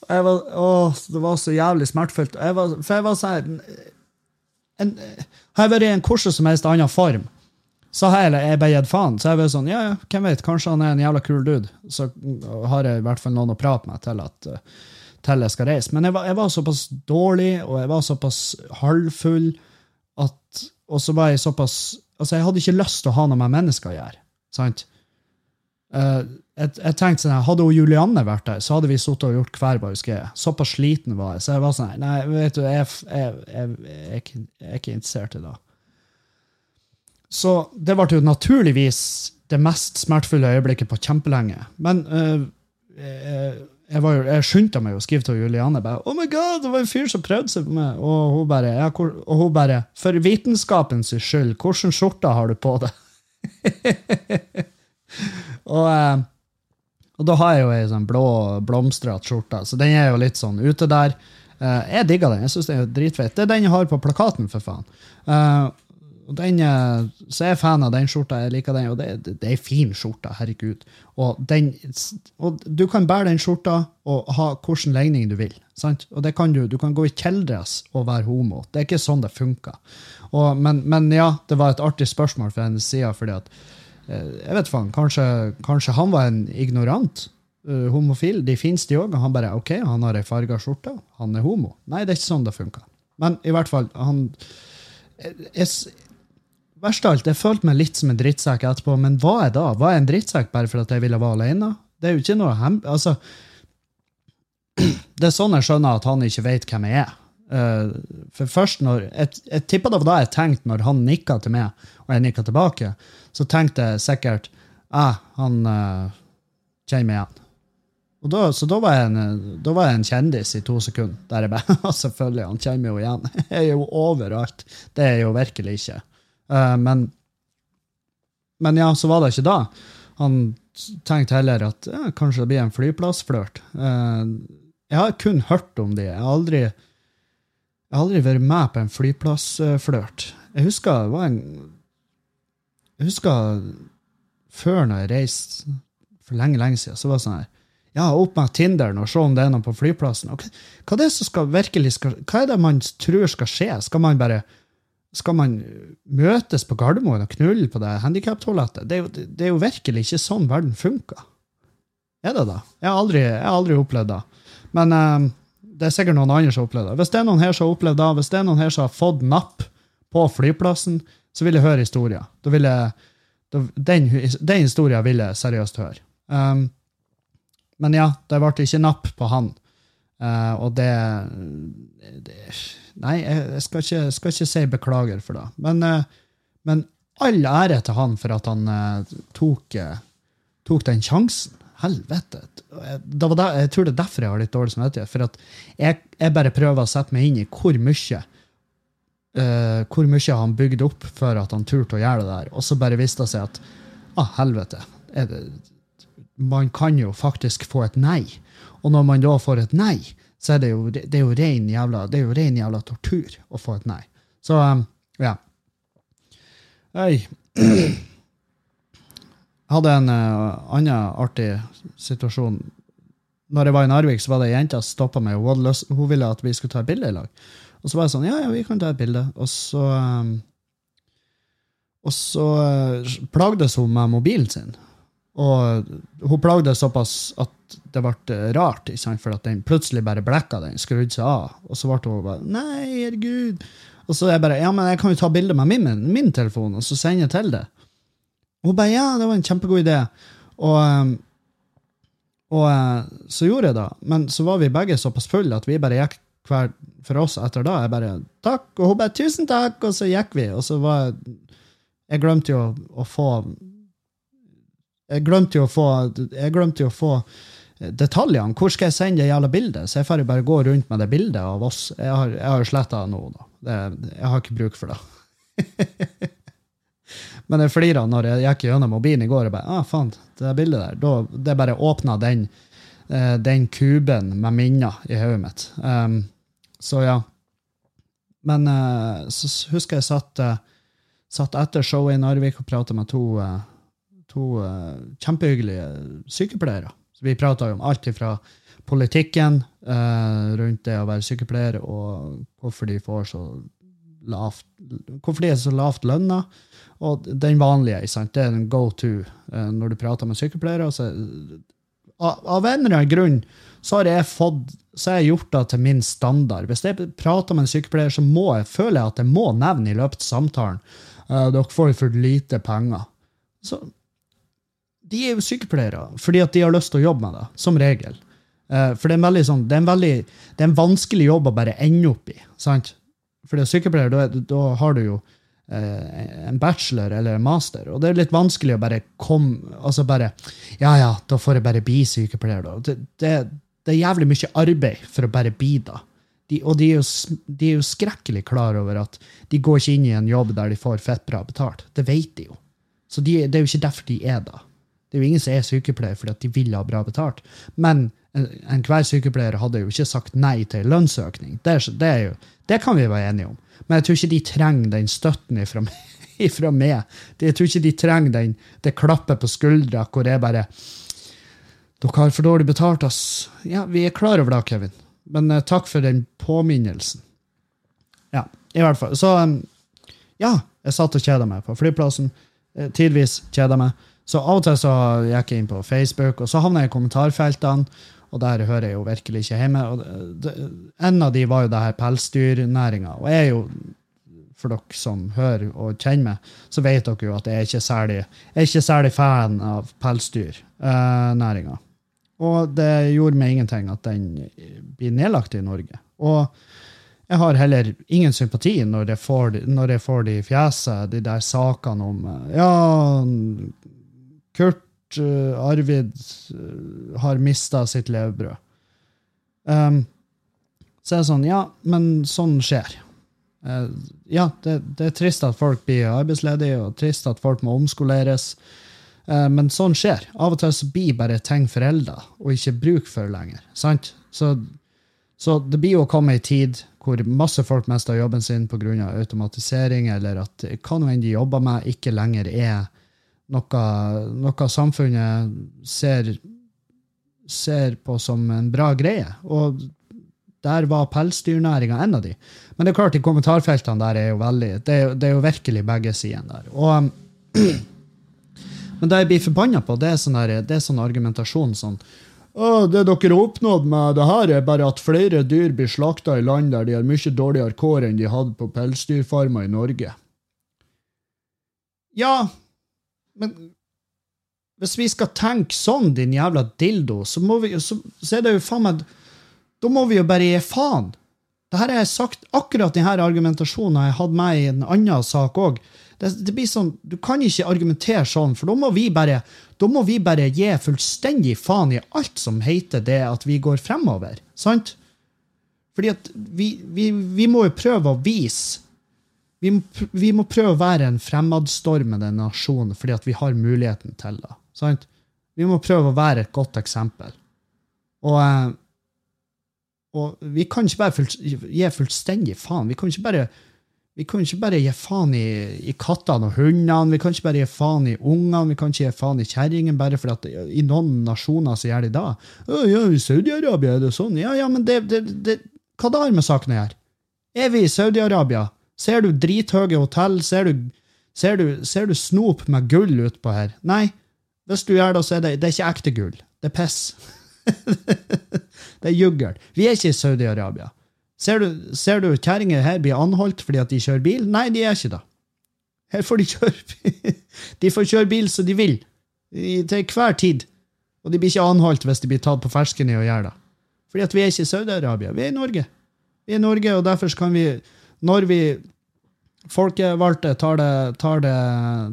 Jeg var, å, det var så jævlig smertefullt. Jeg var, for jeg var sånn en, Har jeg vært i en hvordan som helst annen form, så har jeg, jeg bare gitt faen. Så jeg bare sånn, ja, ja, hvem vet, kanskje han er en jævla kul dude. Så har jeg i hvert fall noen å prate med til at uh, til jeg skal reise. Men jeg var, jeg var såpass dårlig, og jeg var såpass halvfull, at, og så var jeg såpass Altså, jeg hadde ikke lyst til å ha noe med mennesker å gjøre. sant? Eh, jeg, jeg tenkte sånn, Hadde hun Julianne vært der, så hadde vi sittet og gjort hver husker jeg. Såpass sliten var jeg. Så jeg var sånn Nei, vet du, jeg, er ikke- er interessert i det. Så det ble jo naturligvis det mest smertefulle øyeblikket på kjempelenge. Men øh, jeg, jeg, var jeg skyndte meg å skrive til Julianne bare, oh my god, det var en fyr som prøvde seg på meg. Og hun bare, ja, hvor, og hun bare for vitenskapens skyld, hvilken skjorte har du på deg? og, eh, og da har jeg jo ei sånn blå, blomstrete skjorte, så den er jo litt sånn ute der. Uh, jeg digger den. Jeg syns den er dritfett. Det er den jeg har på plakaten, for faen. Uh, den, så jeg er fan av den skjorta. Jeg liker den, og det, det, er ei fin skjorte. Herregud. Og, den, og du kan bære den skjorta og ha hvilken legning du vil. Sant? Og det kan du, du kan gå i kjeledress og være homo. Det er ikke sånn det funker. Og, men, men ja, det var et artig spørsmål fra hennes side, fordi at jeg vet faen, kanskje, kanskje han var en ignorant uh, homofil. De fins, de òg. Han bare OK, han har ei farga skjorte. Han er homo. Nei, det er ikke sånn det funker. Men i hvert fall, han jeg, jeg, Verst av alt, jeg følte meg litt som en drittsekk etterpå, men hva er da? Var jeg en drittsekk bare for at jeg ville være alene? Det er jo ikke noe hem... Altså, det er sånn jeg skjønner at han ikke vet hvem jeg er. Eh, for først når, Jeg, jeg tippa det var da jeg tenkte når han nikka til meg, og jeg nikka tilbake, så tenkte jeg sikkert ah, han uh, kjenner meg igjen. Og da, så da var, jeg en, da var jeg en kjendis i to sekunder. Der jeg bare, Selvfølgelig, han kjenner meg jo igjen. Jeg er jo overalt. Det er jeg jo virkelig ikke. Uh, men, men ja, så var det ikke da. Han tenkte heller at ja, kanskje det blir en flyplassflørt. Uh, jeg har kun hørt om de. Jeg har aldri, jeg har aldri vært med på en flyplassflørt. Jeg husker det var en Jeg husker før når jeg reiste for lenge, lenge siden, så var det sånn her ja, opp med Tinderen og se om det er noe på flyplassen. Og hva, er det som skal virkelig skal, hva er det man tror skal skje? Skal man bare skal man møtes på Gardermoen og knulle på det handikaptoalettet? Det, det er jo virkelig ikke sånn verden funker. Er det da? Jeg har aldri, jeg har aldri opplevd det. Men eh, det er sikkert noen andre som har opplevd det. Hvis det er noen her som har opplevd det, hvis det er noen her som har fått napp på flyplassen, så vil jeg høre historier. Vil jeg, den, den historien vil jeg seriøst høre. Um, men ja, det ble ikke napp på han. Uh, og det, det Nei, jeg, skal, ikke, skal ikke si beklager for det. Men, uh, men all ære til han for at han uh, tok, eh, tok den sjansen. Helvete. Det var der, jeg tror det er derfor jeg har litt dårlig samvittighet. For at jeg, jeg bare prøver å sette meg inn i hvor mye uh, hvor mye han bygde opp for at han turte å gjøre det der. Og så bare viste det seg at ah, helvete. Det, man kan jo faktisk få et nei. Og når man da får et nei, så er det jo, det er jo ren jævla, det er jo ren jævla tortur å få et nei. Så um, ja. Oi. Jeg hadde en uh, annen artig situasjon. Når jeg var i Narvik, så var det ei jente som stoppa meg. Hun, lyst, hun ville at vi skulle ta et bilde i lag. Og så var jeg sånn, ja, ja, vi kan ta et bilde. Og så um, og så uh, plagdes hun med mobilen sin. Og hun plagdes såpass at det ble rart, ikke sant? for at den plutselig bare blekka den, skrudde seg av. Og så ble hun bare Nei, herregud. Og så er jeg bare Ja, men jeg kan jo ta bilde med min, min telefon, og så sende til det. Og hun bare Ja, det var en kjempegod idé. Og, um, og uh, så gjorde jeg det. Men så var vi begge såpass fulle at vi bare gikk hver for oss etter da. Jeg bare Takk. Og hun bare Tusen takk. Og så gikk vi. Og så var jeg Jeg glemte jo å få jeg glemte jo å få, jeg glemte jo å få detaljene. Hvor skal jeg sende det jævla bildet? Så jeg får bare gå rundt med det bildet av oss. Jeg har, jo sletta nå, da. Det, jeg har ikke bruk for det. Men jeg flira når jeg gikk gjennom mobilen i går og bare ah, faen, det er bildet der. Da, det bare åpna den, eh, den kuben med minner i hodet mitt. Um, så ja. Men uh, så husker jeg satt, uh, satt etter showet i Narvik og prata med to uh, to kjempehyggelige sykepleiere. Så vi prata om alt fra politikken rundt det å være sykepleier, og hvorfor de får så lavt Hvorfor de er så lavt lønna. Og den vanlige. Sant? Det er en go to uh, når du prater med sykepleiere. Så, av, en eller annen grunn så har jeg fått så jeg gjort det til min standard. Hvis jeg prater med en sykepleier, så må jeg, føler jeg at jeg må nevne i løpet av samtalen dere får for lite penger. Så de er jo sykepleiere fordi at de har lyst til å jobbe med det, som regel. Uh, for det er, sånn, det, er en veldig, det er en vanskelig jobb å bare ende opp i. sant? For det er sykepleier, da, da har du jo uh, en bachelor eller master, og det er litt vanskelig å bare komme altså bare, Ja, ja, da får jeg bare bli sykepleier, da. Det, det, det er jævlig mye arbeid for å bare bli da. De, og de er, jo, de er jo skrekkelig klar over at de går ikke inn i en jobb der de får fett bra betalt. Det vet de jo. Så de, det er jo ikke derfor de er da. Det er jo ingen som er sykepleier fordi at de vil ha bra betalt. Men enhver sykepleier hadde jo ikke sagt nei til lønnsøkning. Det, det, jo, det, kan vi være enige om. Men jeg tror ikke de trenger den støtten ifra, ifra meg. Jeg tror ikke de trenger den, det klappet på skuldra hvor jeg bare Dere har for dårlig betalt, ass. Ja, vi er klar over det, Kevin. Men uh, takk for den påminnelsen. Ja, i hvert fall. Så um, ja, jeg satt og kjeda meg på flyplassen. Uh, tidvis kjeda meg. Så av og til så gikk jeg inn på Facebook, og så havna jeg i kommentarfeltene, og der hører jeg jo virkelig ikke hjemme. Det, det, en av de var jo det her pelsdyrnæringa. Og jeg er jo, for dere som hører og kjenner meg, så vet dere jo at jeg er ikke særlig, jeg er ikke særlig fan av pelsdyrnæringa. og det gjorde meg ingenting at den blir nedlagt i Norge. Og jeg har heller ingen sympati når jeg får, når jeg får de i fjeset, de der sakene om Ja, Kurt Arvid eh, har mista sitt levebrød. Um, så er det sånn, ja, men sånn skjer. Uh, ja, det, det er trist at folk blir arbeidsledige, og trist at folk må omskoleres. uh, men sånn skjer. Av og til så blir bare ting forelda og ikke bruk for lenger. Sant? Så, så det blir jo å komme ei tid hvor masse folk mister jobben sin pga. automatisering, eller at hva nå enn de jobber med, ikke lenger er noe, noe samfunnet ser ser på som en bra greie. Og der var pelsdyrnæringa en av de. Men det er klart, de kommentarfeltene der er jo veldig Det er, det er jo virkelig begge sidene der. Og, um, men det jeg blir forbanna på, det er sånn, der, det er sånn argumentasjon sånn å, det dere har oppnådd med det her, er bare at flere dyr blir slakta i land der de har mye dårligere kår enn de hadde på pelsdyrfarmer i Norge. Ja, men hvis vi skal tenke sånn, din jævla dildo, så, vi, så, så er det jo faen meg Da må vi jo bare gi faen. Det her jeg sagt, akkurat denne argumentasjonen har jeg hatt med i en annen sak òg. Det, det blir sånn, Du kan ikke argumentere sånn, for da må vi bare da må vi bare gi fullstendig faen i alt som heter det at vi går fremover. Sant? Fordi at vi, vi, vi må jo prøve å vise vi vi må prøve å være en fremadstormende nasjon fordi vi har muligheten til det. Sant? Vi må prøve å være et godt eksempel. Og, eh, og vi kan ikke bare full, gi fullstendig faen. Vi kan ikke bare, kan ikke bare gi faen i, i kattene og hundene. Vi kan ikke bare gi faen i ungene. Vi kan ikke gi faen i kjerringene, bare fordi at i noen nasjoner så gjør de. «Å, Ja, I Saudi-Arabia er det sånn. Ja, ja, men det, det, det, hva det har med saken å gjøre? Er vi i Saudi-Arabia? Ser du drithøye hotell? Ser du, ser, du, ser du snop med gull utpå her? Nei. Hvis du gjør det, så er det, det er ikke ekte gull. Det er piss. det er juggel. Vi er ikke i Saudi-Arabia. Ser du, ser du kjerringer her blir anholdt fordi at de kjører bil? Nei, de er ikke det. Her får de kjøre bil. De får kjøre bil som de vil. I, til hver tid. Og de blir ikke anholdt hvis de blir tatt på fersken i å gjøre det. Fordi at vi er ikke i Saudi-Arabia. Vi er i Norge. Vi er i Norge, og derfor kan vi Når vi folkevalgte tar, det, tar, det,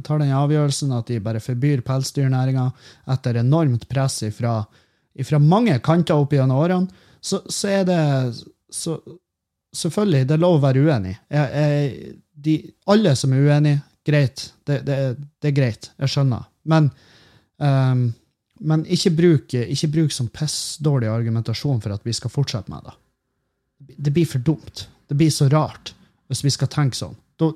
tar den avgjørelsen at de bare forbyr pelsdyrnæringa etter enormt press fra mange kanter opp gjennom årene, så, så er det så, Selvfølgelig, det er lov å være uenig. Jeg, jeg, de, alle som er uenig, greit. Det, det er greit. Jeg skjønner. Men, um, men ikke bruk, ikke bruk som pissdårlig argumentasjon for at vi skal fortsette med det. Det blir for dumt. Det blir så rart hvis vi skal tenke sånn. Da,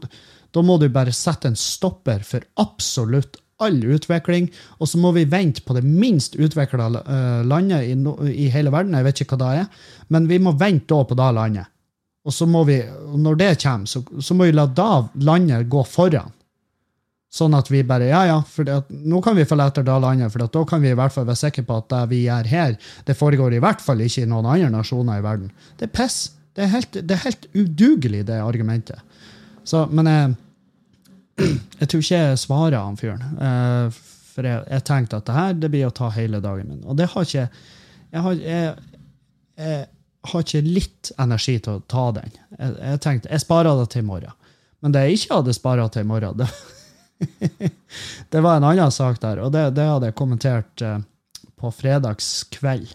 da må du bare sette en stopper for absolutt all utvikling, og så må vi vente på det minst utvikla landet i, i hele verden. Jeg vet ikke hva det er, men vi må vente på det landet. Og så må vi, når det kommer, så, så må vi la da landet gå foran. Sånn at vi bare Ja, ja, for det nå kan vi følge etter det landet, for da kan vi i hvert fall være sikre på at det vi gjør her, det foregår i hvert fall ikke i noen andre nasjoner i verden. Det er piss. Det er helt, det er helt udugelig, det argumentet. Så, men jeg, jeg tror ikke jeg svarer han fyren. Eh, for jeg, jeg tenkte at det her det blir å ta hele dagen min. Og det har ikke Jeg har, jeg, jeg har ikke litt energi til å ta den. Jeg, tenkte jeg sparer det til i morgen. Men det jeg ikke hadde spara til i morgen, det, det var en annen sak der, og det, det hadde jeg kommentert eh, på fredagskveld.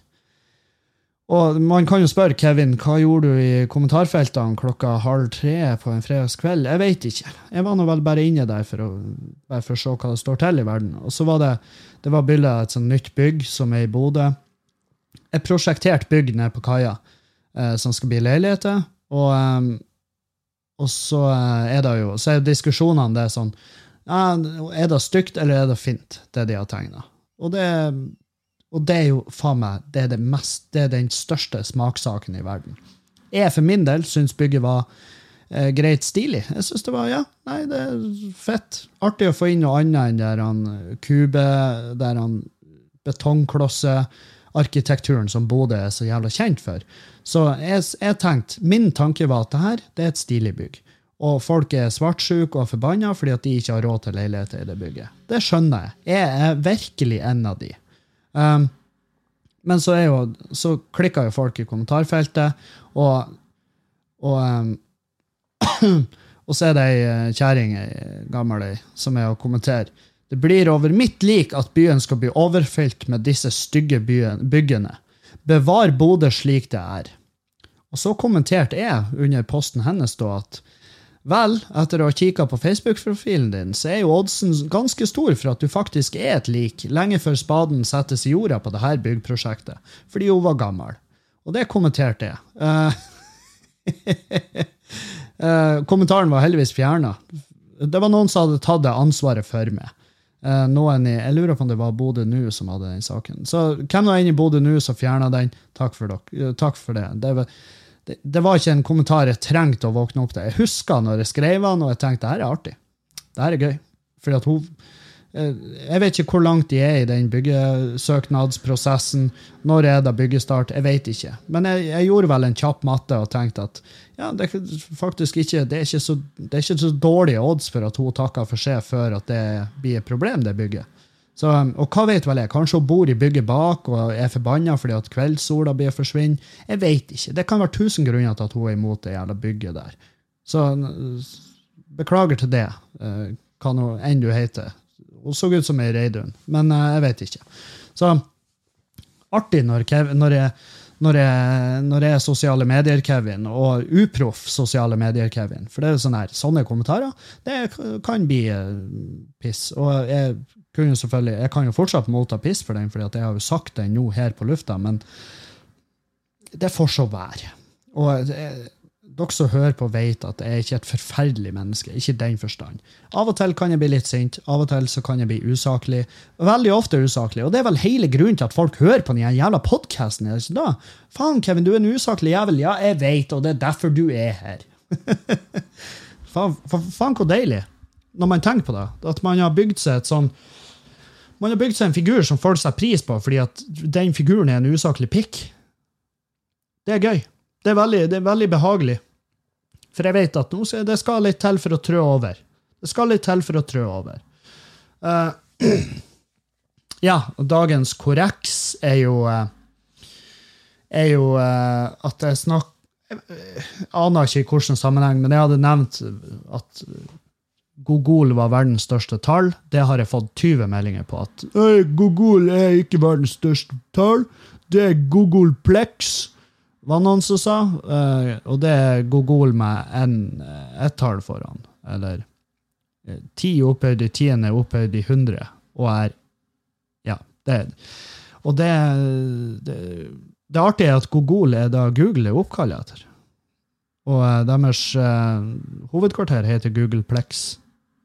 Og man kan jo spørre Kevin, hva gjorde du i kommentarfeltene klokka halv tre på en fredagskveld? Jeg vet ikke. Jeg var nå vel bare inne der for å, for å se hva det står til i verden. Og så var det, det var bilde av et sånt nytt bygg som er i Bodø. Et prosjektert bygg nede på kaia eh, som skal bli leiligheter. Og, eh, og så eh, er det jo så er diskusjonene det er sånn Er det stygt, eller er det fint, det de har tegna? Og det og det er jo faen meg det er, det mest, det er den største smakssaken i verden. Jeg for min del syns bygget var eh, greit stilig. Jeg syns det var ja, nei, det er fett. Artig å få inn noe annet enn der han kube, der han betongklossearkitekturen som Bodø er så jævla kjent for. Så jeg, jeg tenkte, min tanke var at det her det er et stilig bygg. Og folk er svartsjuke og forbanna fordi at de ikke har råd til leiligheter i det bygget. Det skjønner jeg. Jeg er virkelig en av de. Um, men så, jo, så klikker jo folk i kommentarfeltet, og, og, um, og så er det ei eh, kjerring, ei gammel ei, som er å kommentere. Det blir over mitt lik at byen skal bli overfylt med disse stygge byggene. Bevar Bodø slik det er. Og så kommenterte jeg under posten hennes da at Vel, etter å ha kikka på Facebook-profilen din, så er jo oddsen ganske stor for at du faktisk er et lik, lenge før spaden settes i jorda på dette byggprosjektet, fordi hun var gammel. Og det kommenterte jeg. Uh, uh, kommentaren var heldigvis fjerna. Det var noen som hadde tatt det ansvaret for meg. Uh, noen i, Jeg lurer på om det var Bodø Nu som hadde den saken. Så hvem nå enn i Bodø Nu som fjerna den, takk for, dere, takk for det. Det var, det, var ikke en kommentar jeg trengte å våkne opp til. Jeg huska når jeg skrev den, og jeg tenkte det her er artig. Det her er gøy. Fordi at hun eh, Jeg vet ikke hvor langt de er i den byggesøknadsprosessen. Når er det byggestart? Jeg vet ikke. Men jeg, jeg gjorde vel en kjapp matte og tenkte at ja, det faktisk ikke, det er ikke, så, det er ikke så dårlige odds for at hun takker for seg før at det blir et problem, det bygget. Så, og hva vet vel jeg? Kanskje hun bor i bygget bak og er forbanna fordi at kveldssola blir forsvinner? Jeg vet ikke. Det kan være tusen grunner til at hun er imot det jævla bygget der. Så beklager til det, eh, hva nå enn du heter. Hun så ut som ei reidun, men eh, jeg vet ikke. Så artig når, Kev, når jeg når jeg, når jeg er sosiale medier-Kevin, og uproff sosiale medier-Kevin. For det er jo sånn sånne kommentarer det kan bli eh, piss. Og jeg, kunne jo selvfølgelig, jeg kan jo fortsatt motta piss for den, for jeg har jo sagt den nå her på lufta, men det får så være. Og jeg, dere som hører på, vet at jeg er ikke et forferdelig menneske. Ikke den forstand. Av og til kan jeg bli litt sint, av og til så kan jeg bli usaklig. Veldig ofte usaklig. Og det er vel hele grunnen til at folk hører på den jævla podkasten. Faen, Kevin, du er en usaklig jævel. Ja, jeg vet, og det er derfor du er her. faen, faen, hvor deilig, når man tenker på det. At man har bygd seg et sånn man har bygd seg en figur som folk setter pris på fordi at den figuren er en usaklig pikk. Det er gøy. Det er veldig, det er veldig behagelig. For jeg vet at nå, det skal litt til for å trø over. Det skal litt til for å trø over. Uh, ja, og dagens korreks er jo uh, er jo uh, at jeg snakker Jeg aner ikke i hvilken sammenheng, men jeg hadde nevnt at Gogol var verdens største tall. Det har jeg fått 20 meldinger på. At Gogol er ikke verdens største tall. Det er Gogolplex var noen som sa. Uh, og det er Gogol med eh, ett tall foran. Eller uh, ti opphøyd i tiende opphøyd i hundre, og er Ja. det Og det, det, det artige er at Gogol er da Google er oppkalt etter. Og uh, deres hovedkvarter heter Googleplex.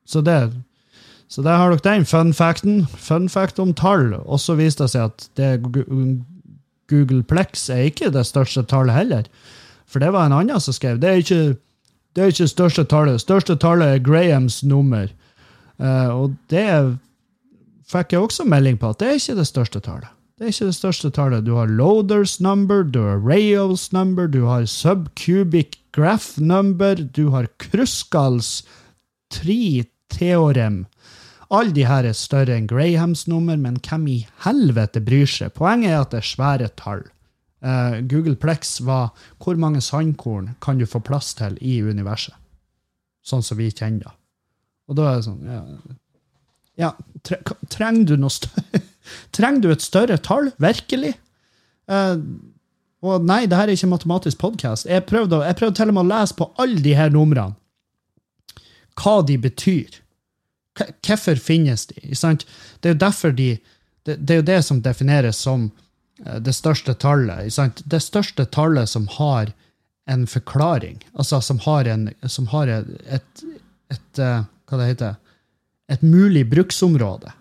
Så, det, så der har dere den fun facten. Fun fact om tall. Og så viste det seg at det, Googleplex er ikke det største tallet heller. For det var en annen som skrev. Det er ikke det er ikke største tallet. Største tallet er Grahams nummer. Uh, og det fikk jeg også melding på, at det er ikke det største tallet. Det er ikke det største tallet. Du har loaders number, du har Rails number, du har subcubic graph number, du har Kruskals 3 Teorem. Alle de her er større enn Grahams nummer, men hvem i helvete bryr seg? Poenget er at det er svære tall. Uh, Google Plex var hvor mange sandkorn kan du få plass til i universet? Sånn som vi kjenner det. Og da er det sånn Ja, ja tre, trenger du noe større? trenger du et større tall? Virkelig? Uh, og nei, det her er ikke matematisk podkast. Jeg prøvde til og med å lese på alle de her numrene hva de betyr. Hvorfor finnes de? Det er jo derfor de det, er jo det som defineres som eh, det største tallet. Det største tallet som har en forklaring, altså som har, en, som har et, et, et, eh, Hva det heter Et mulig bruksområde.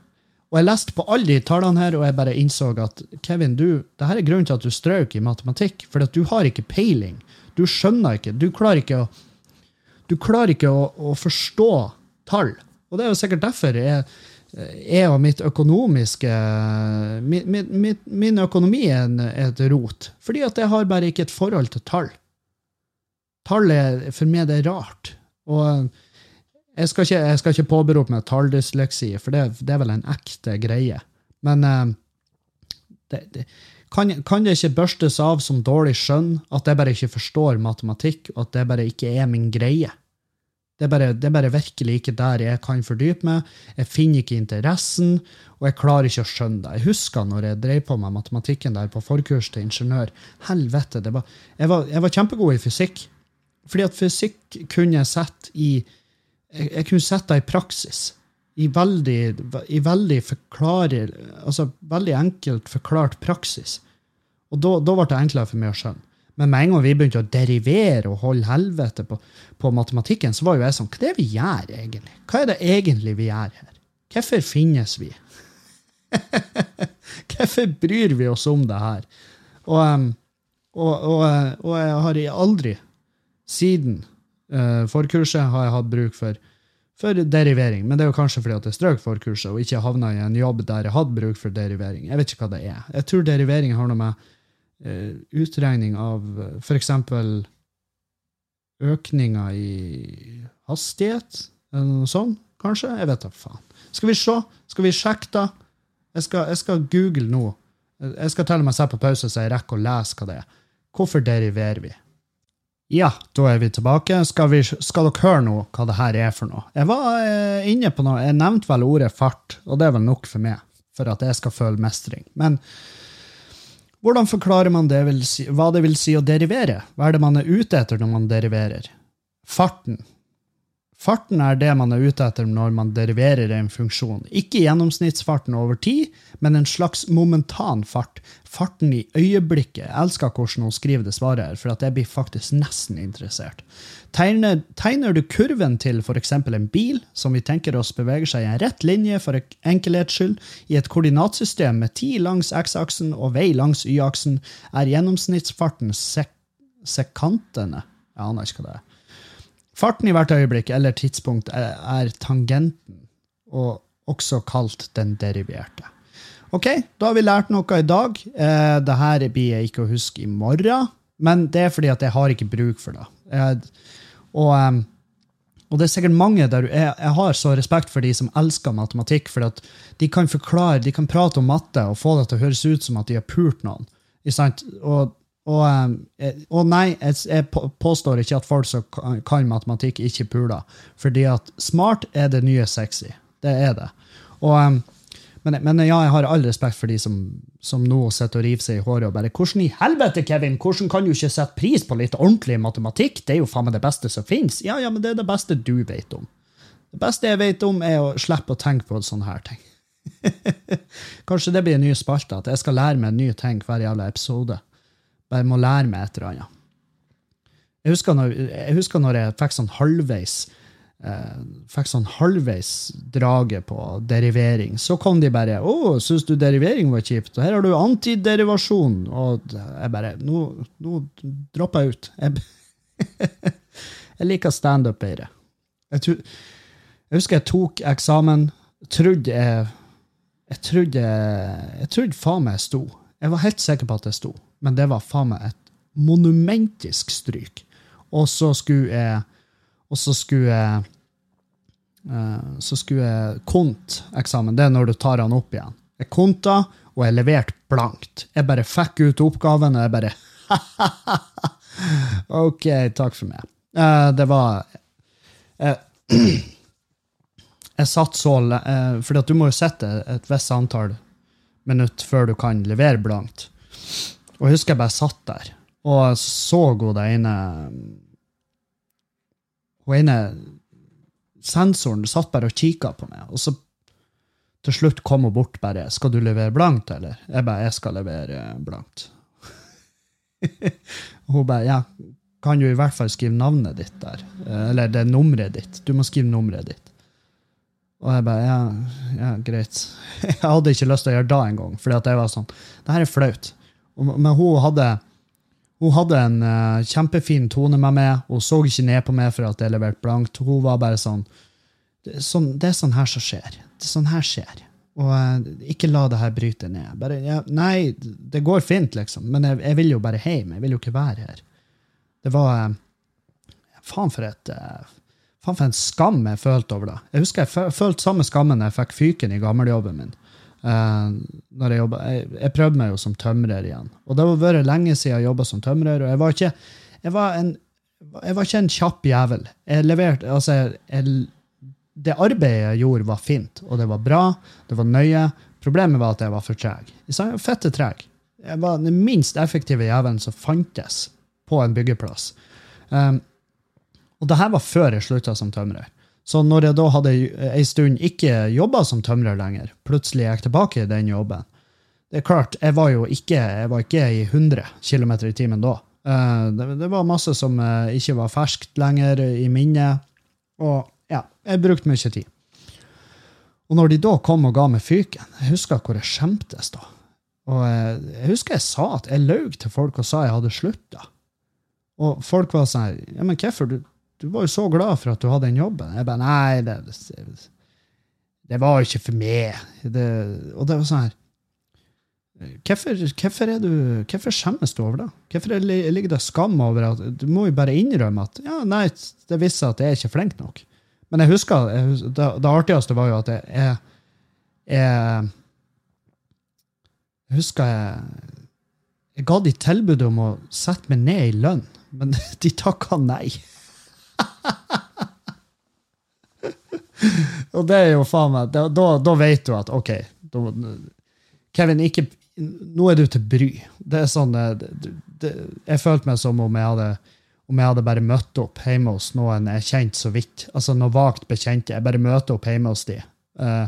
Og jeg leste på alle de tallene her, og jeg bare innså at Kevin, du, det her er grunnen til at du strøk i matematikk. For at du har ikke peiling. Du skjønner ikke. Du klarer ikke å, du klarer ikke å, å forstå tall. Og det er jo sikkert derfor jeg, jeg og mitt økonomiske min, min, min økonomi er et rot. Fordi at jeg har bare ikke et forhold til tall. Tall er for meg det er rart. Og jeg skal ikke, jeg skal ikke påberope meg talldysleksi, for det, det, er vel en ekte greie. Men eh, det, det, kan, kan, det ikke børstes av som dårlig skjønn at jeg bare ikke forstår matematikk, og at det bare ikke er min greie? Det er, bare, det er bare virkelig ikke der jeg kan fordype meg. Jeg finner ikke interessen, og jeg klarer ikke å skjønne det. Jeg husker når jeg drev på med matematikken der på forkurs til ingeniør. Helvete, var, jeg, var, jeg, var, kjempegod i fysikk. Fordi at fysikk kunne jeg sette i jeg, jeg kunne sette det i praksis. I veldig, i veldig forklarer, altså veldig enkelt forklart praksis. Og da, ble det enklere for meg å skjønne. Men med en gang vi begynte å derivere og holde helvete på, på, matematikken, så var jo jeg sånn Hva er det vi gjør, egentlig? Hva er det egentlig vi gjør her? Hvorfor finnes vi? Hvorfor bryr vi oss om det her? Og, um, og, og, og jeg har aldri, siden uh, forkurset, har jeg hatt bruk for, for derivering. Men det er jo kanskje fordi at jeg strøk forkurset og ikke havna i en jobb der jeg hadde bruk for derivering. Jeg vet ikke hva det er. Jeg tror derivering har noe med uh, utregning av uh, f.eks. økninger i hastighet, eller noe sånt, kanskje? Jeg vet da faen. Skal vi se? Skal vi sjekke, da? Jeg skal, jeg skal google nå. Jeg skal til og med sette på pause så jeg rekker å lese hva det er. Hvorfor deriverer vi? Ja, da er vi tilbake. Skal, vi, skal dere høre nå hva det her er for noe? Jeg var eh, inne på noe, jeg nevnte vel ordet fart, og det er vel nok for meg, for at jeg skal føle mestring. Men hvordan forklarer man det si, hva det vil si å derivere? Hva er det man er ute etter når man deriverer? Farten. Farten er det man er ute etter når man deriverer en funksjon. Ikke gjennomsnittsfarten over tid, men en slags momentan fart. Farten i øyeblikket. Jeg elsker hvordan hun skriver det svaret her, for jeg blir faktisk nesten interessert. Tegner, tegner du kurven til f.eks. en bil, som vi tenker oss beveger seg i en rett linje for enkelhets skyld, i et koordinatsystem med tid langs x-aksen og vei langs y-aksen, er gjennomsnittsfarten sek sekantene. Jeg aner ikke hva det er. Farten i hvert øyeblikk eller tidspunkt er, er tangenten, og også kalt den deriverte. Ok, da har vi lært noe i dag. Eh, Dette blir jeg ikke å huske i morgen, men det er fordi at jeg har ikke bruk for det. Jeg, og, um, og, det er sikkert mange der jeg, jeg, har så respekt for de som elsker matematikk, for at de kan forklare, de kan prate om matte og få det til å høres ut som at de har pult noen. Og og, eh, og, nei, jeg, påstår ikke at folk som kan matematikk, ikke puler. Fordi at smart er det nye sexy. Det er det. Og, men, men, ja, jeg har all respekt for de som, som nå sitter og river seg i håret og bare 'Hvordan i helvete, Kevin? Hvordan kan du ikke sette pris på litt ordentlig matematikk?' Det er jo faen meg det beste som fins. Ja, ja, men det er det beste du vet om. Det beste jeg vet om, er å slippe å tenke på sånne her ting. Kanskje det blir en ny spalte, at jeg skal lære meg en ny ting hver jævla episode. Bare må lære meg et eller annet. Jeg husker når jeg, husker når jeg fikk sånn halvveis eh, fikk sånn halvveis drage på derivering. Så kom de bare 'Å, syns du derivering var kjipt?' Og her har du antiderivasjon. Og jeg bare Nå, nå dropper jeg ut. Jeg, jeg liker standup bedre. Jeg, jeg, husker jeg tok eksamen. Trodde jeg Jeg trodde, jeg trodde faen meg jeg sto. Jeg var helt sikker på at jeg sto men det var faen meg et monumentisk stryk. Og så skulle jeg Og så skulle jeg uh, Så skulle jeg kont-eksamen. Det er når du tar den opp igjen. Jeg konta, og jeg leverte blankt. Jeg bare fikk ut oppgaven, og jeg bare OK, takk for meg. Uh, det var jeg, Jeg satt så lenge For du må jo sette et visst antall minutter før du kan levere blankt. Og jeg husker jeg bare satt der og så hun det ene Hun ene sensoren satt bare og kikka på meg, og så til slutt kom hun bort bare 'Skal du levere blankt, eller?' Jeg bare 'Jeg skal levere blankt'. hun bare 'Ja, kan du i hvert fall skrive navnet ditt der?' Eller det er nummeret ditt. Du må skrive nummeret ditt. Og jeg bare ja, ja, greit. Jeg hadde ikke lyst til å gjøre det engang, for jeg var sånn Det her er flaut. Men hun hadde, hun hadde en uh, kjempefin tone med meg. Hun så ikke ned på meg for at jeg leverte blankt. Hun var bare sånn det, sånn det er sånn her som skjer. Det er sånn her skjer. Og uh, ikke la det her bryte ned. Bare, ja, nei, det går fint, liksom. Men jeg, jeg, vil jo bare hjem. Jeg vil jo ikke være her. Det var uh, Faen for et Faen for en skam jeg følte over det. Jeg husker jeg følte samme skammen da jeg fikk fyken i gammeljobben min. Uh, når jeg, jobbet, jeg, jeg, prøvde meg jo som tømrer igjen. Og det har vært lenge siden jeg jobba som tømrer. Og jeg var ikke, jeg var en, jeg var ikke en kjapp jævel. Jeg leverte, altså, jeg, det arbeidet jeg gjorde, var fint, og det var bra. Det var nøye. Problemet var at jeg var for treg. Jeg var fette treg. Jeg var den minst effektive jævelen som fantes på en byggeplass. Um, og det her var før jeg slutta som tømrer. Så når jeg da hadde ei stund ikke jobba som tømrer lenger, plutselig gikk tilbake i den jobben Det er klart, jeg var jo ikke, jeg var ikke i 100 km i timen da. Eh, det, var masse som eh, ikke var ferskt lenger i minnet. Og ja, jeg brukte mye tid. Og når de da kom og ga meg fyken, jeg husker hvor jeg skjemtes da. Og jeg, jeg husker jeg sa at jeg løy til folk og sa jeg hadde slutta. Og folk var sånn Ja, men hvorfor? Du, du var jo så glad for at du hadde den jobben. Jeg bare Nei, det, det, det var jo ikke for meg. Det, og det var sånn her Hvorfor, hvorfor, du, hvorfor skjemmes du over det? Hvorfor er- ligger det skam over at Du må jo bare innrømme at ja, nei, det viste seg at jeg er ikke flink nok. Men jeg husker, jeg det, det artigste var jo at jeg, jeg, jeg jeg husker jeg, jeg ga de tilbud om å sette meg ned i lønn, men de takka nei. Og det er jo faen meg Da, da, vet du at OK, da, Kevin, ikke, nå er du til bry. Det er sånn, det, det, jeg følte meg som om jeg hadde om jeg hadde bare møtt opp hjemme hos noen jeg kjente så vidt. Altså noen vagt bekjente. Jeg bare møter opp hjemme hos de uh,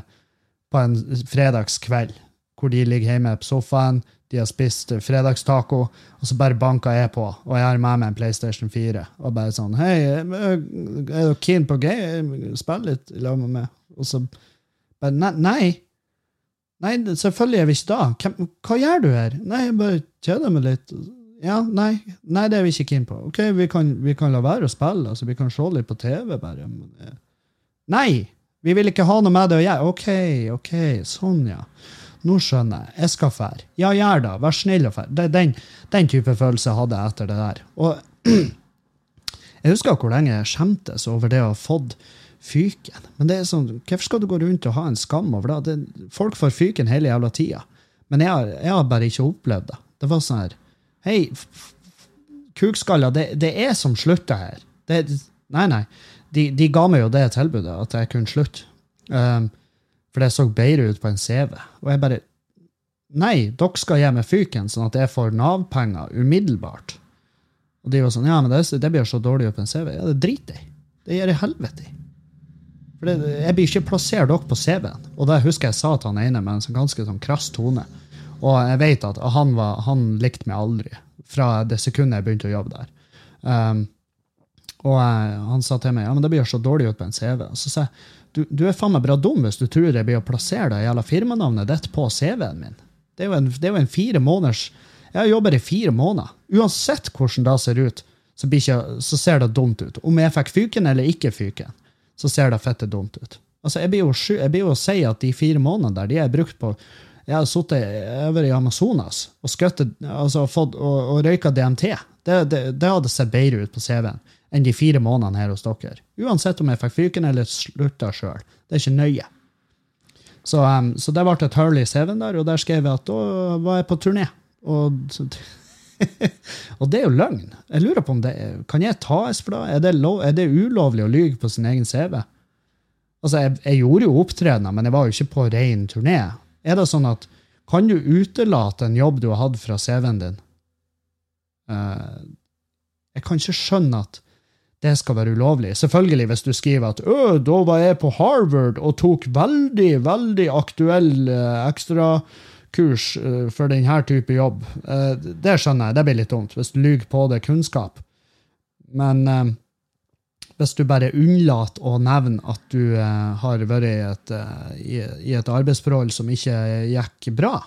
på en fredagskveld, hvor de ligger hjemme på sofaen, de har spist fredagstaco, og så bare banker jeg på, og jeg har med meg en PlayStation 4. Og bare sånn Hei, er du keen på game? Spill litt lag med meg. Og så bare Nei. nei. Selvfølgelig er vi ikke da. Hvem, hva gjør du her? Nei, jeg bare kjeder meg litt. Ja, nei, nei, det er vi ikke keen på. Ok, vi kan, vi kan la være å spille. altså Vi kan se litt på TV, bare. Eh, nei! Vi vil ikke ha noe med det å gjøre. Ok, ok, sånn, ja. Nå skjønner jeg. Jeg skal fære. Ja, gjør det. Vær snill og fær. Den, den type følelse hadde jeg etter det der. Og jeg husker hvor lenge jeg skjemtes over det å ha fått fyken. Men det er sånn, hvorfor skal du gå rundt og ha en skam over det? det folk får fyken hele jævla tida. Men jeg har, jeg har bare ikke opplevd det. Det var sånn her Hei, kukskaller, det, det er som slutter her. Det, nei, nei. De, de ga meg jo det tilbudet, at jeg kunne slutte. Um, for det så bedre ut på en CV. Og jeg bare Nei, dere skal gi meg fyken, sånn at jeg får Nav-penger umiddelbart. Og de var sånn Ja, men det, det blir så dårlig ut på en CV. Ja, det driter jeg. Det gjør jeg helvete i. For det, jeg blir ikke plassert dere på CV-en. Og det husker jeg sa til han ene med en sånn ganske sånn krass tone. Og jeg vet at han, var, han likte meg aldri fra det sekundet jeg begynte å jobbe der. Um, og jeg, han sa til meg ja, men det blir så dårlig ut på en CV. Og så sa jeg du, du er faen meg bra dum hvis du tror jeg blir å plassere det jævla firmanavnet ditt på CV-en min. Det er, en, det er jo en fire måneders Jeg jobber i fire måneder. Uansett hvordan det ser ut, så, ikke, så ser det dumt ut. Om jeg fikk fyken eller ikke fyken, så ser det fette dumt ut. Altså, jeg blir jo, jeg blir jo å si at de fire månedene der, de er brukt på Jeg har sittet over i Amazonas og skøttet, altså, fått, og, og røyka DMT. Det, det, det hadde sett bedre ut på CV-en enn de fire månedene her hos dere. Uansett om jeg fikk fyken eller slutta sjøl. Det er ikke nøye. Så, um, så det ble et hull i CV-en der, og der skrev jeg at da var jeg på turné. Og, og det er jo løgn. Jeg lurer på om det er, Kan jeg tas for det? Er det, lov, er det ulovlig å lyge på sin egen CV? Altså, jeg, jeg gjorde jo opptredener, men jeg var jo ikke på ren turné. Er det sånn at kan du utelate en jobb du har hatt fra CV-en din? Uh, jeg kan ikke skjønne at det skal være ulovlig. Selvfølgelig hvis du skriver at øh, da var jeg på Harvard og tok veldig, veldig aktuell uh, ekstrakurs uh, for denne type jobb. Uh, det skjønner jeg, det blir litt dumt, hvis du lyver på det kunnskap. Men uh, hvis du bare unnlater å nevne at du har vært i et, i, i et arbeidsforhold som ikke gikk bra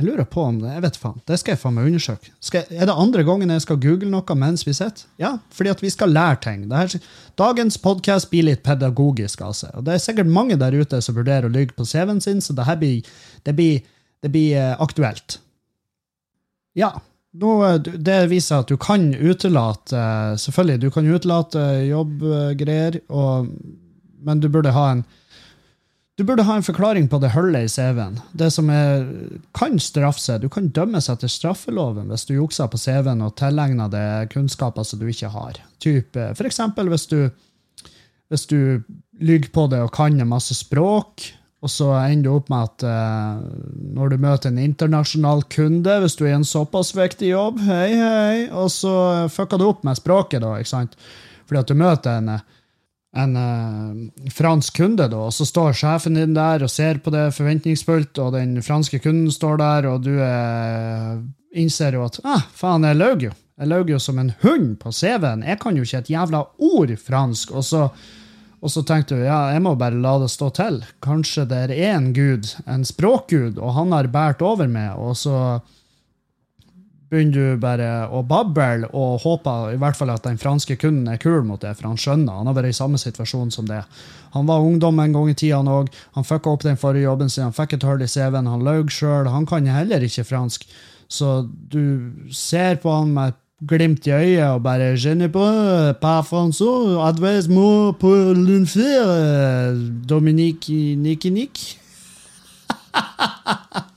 Jeg lurer på om det Jeg vet faen. Det skal jeg faen meg undersøke. Skal, er det andre gangen jeg skal google noe mens vi sitter? Ja, fordi at vi skal lære ting. Her, dagens podkast blir litt pedagogisk seg. Og det er sikkert mange der ute som vurderer å lyve på CV-en sin, så det blir, det blir, det blir eh, aktuelt. Ja. Nå, eh, det viser at du kan utelate eh, Selvfølgelig, du kan utelate jobbgreier, men du burde ha en du burde ha en forklaring på det hullet i CV-en. Det som er, kan straffe seg. Du kan dømmes etter straffeloven hvis du jukser på CV-en og tilegner deg kunnskaper som du ikke har. Typ, eh, for eksempel hvis du, hvis du lyver på det og kan en masse språk, og så ender du opp med at eh, når du møter en internasjonal kunde, hvis du er i en såpass viktig jobb, hei, hei, og så fucker du opp med språket, da, ikke sant? Fordi at du møter en eh, en uh, fransk kunde, da, og så står sjefen din der og ser på det forventningsfullt, og den franske kunden står der, og du eh, innser jo at ah, faen, jeg løy jo. Jeg løy jo som en hund på CV-en. Jeg kan jo ikke et jævla ord fransk. Og så, Og så tenkte du ja, jeg må bare la det stå til. Kanskje det er en gud, en språkgud, og han har båret over meg, og så begynner du bare å bable og håper i hvert fall at den franske kunden er kul mot det, for han skjønner. Han har vært i samme situasjon som det. Han var ungdom en gang i tida, han òg. Han fucka opp den forrige jobben sin, han fikk et hull i CV-en, han løy sjøl. Han kan heller ikke fransk. Så du ser på han med et glimt i øyet og bare Je ne peux pas français, adresse moi pour l'unfaire, Dominique Nikinik.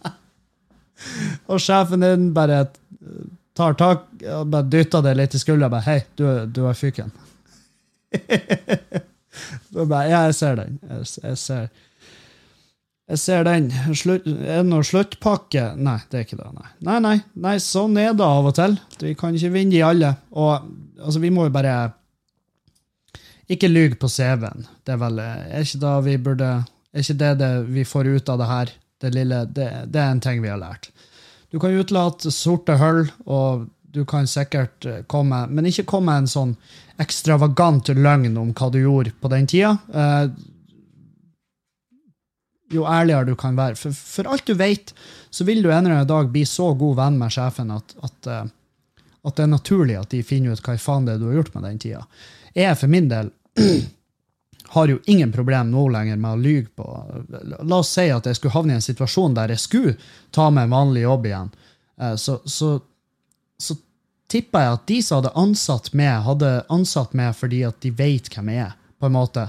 og sjefen din bare tar tak og bare dytter det litt i skuldra. bare, 'Hei, du, du er fyken'. Du bare, ja, jeg ser den. Jeg, jeg ser jeg ser den. Slutt, er det noe sluttpakke? Nei, det er ikke det. Nei. nei, nei, nei, sånn er det av og til. Vi kan ikke vinne de alle. Og altså, vi må jo bare Ikke lyge på CV-en. Det er vel Er ikke da vi burde Er ikke det, det vi får ut av det her? Det lille det, det er en ting vi har lært. Du kan utelate sorte hull, og du kan sikkert komme Men ikke komme med en sånn ekstravagant løgn om hva du gjorde på den tida. Eh, jo ærligere du kan være. For, for alt du vet, så vil du en eller annen dag bli så god venn med sjefen at, at, uh, at det er naturlig at de finner ut hva faen det er du har gjort med den tida. Jeg for min del har jo ingen problem nå lenger med å lyge på La oss si at jeg skulle havne i en situasjon der jeg skulle ta meg en vanlig jobb igjen. Uh, så, så, så tipper jeg at de som hadde ansatt meg, hadde ansatt meg fordi at de vet hvem jeg er, på en måte.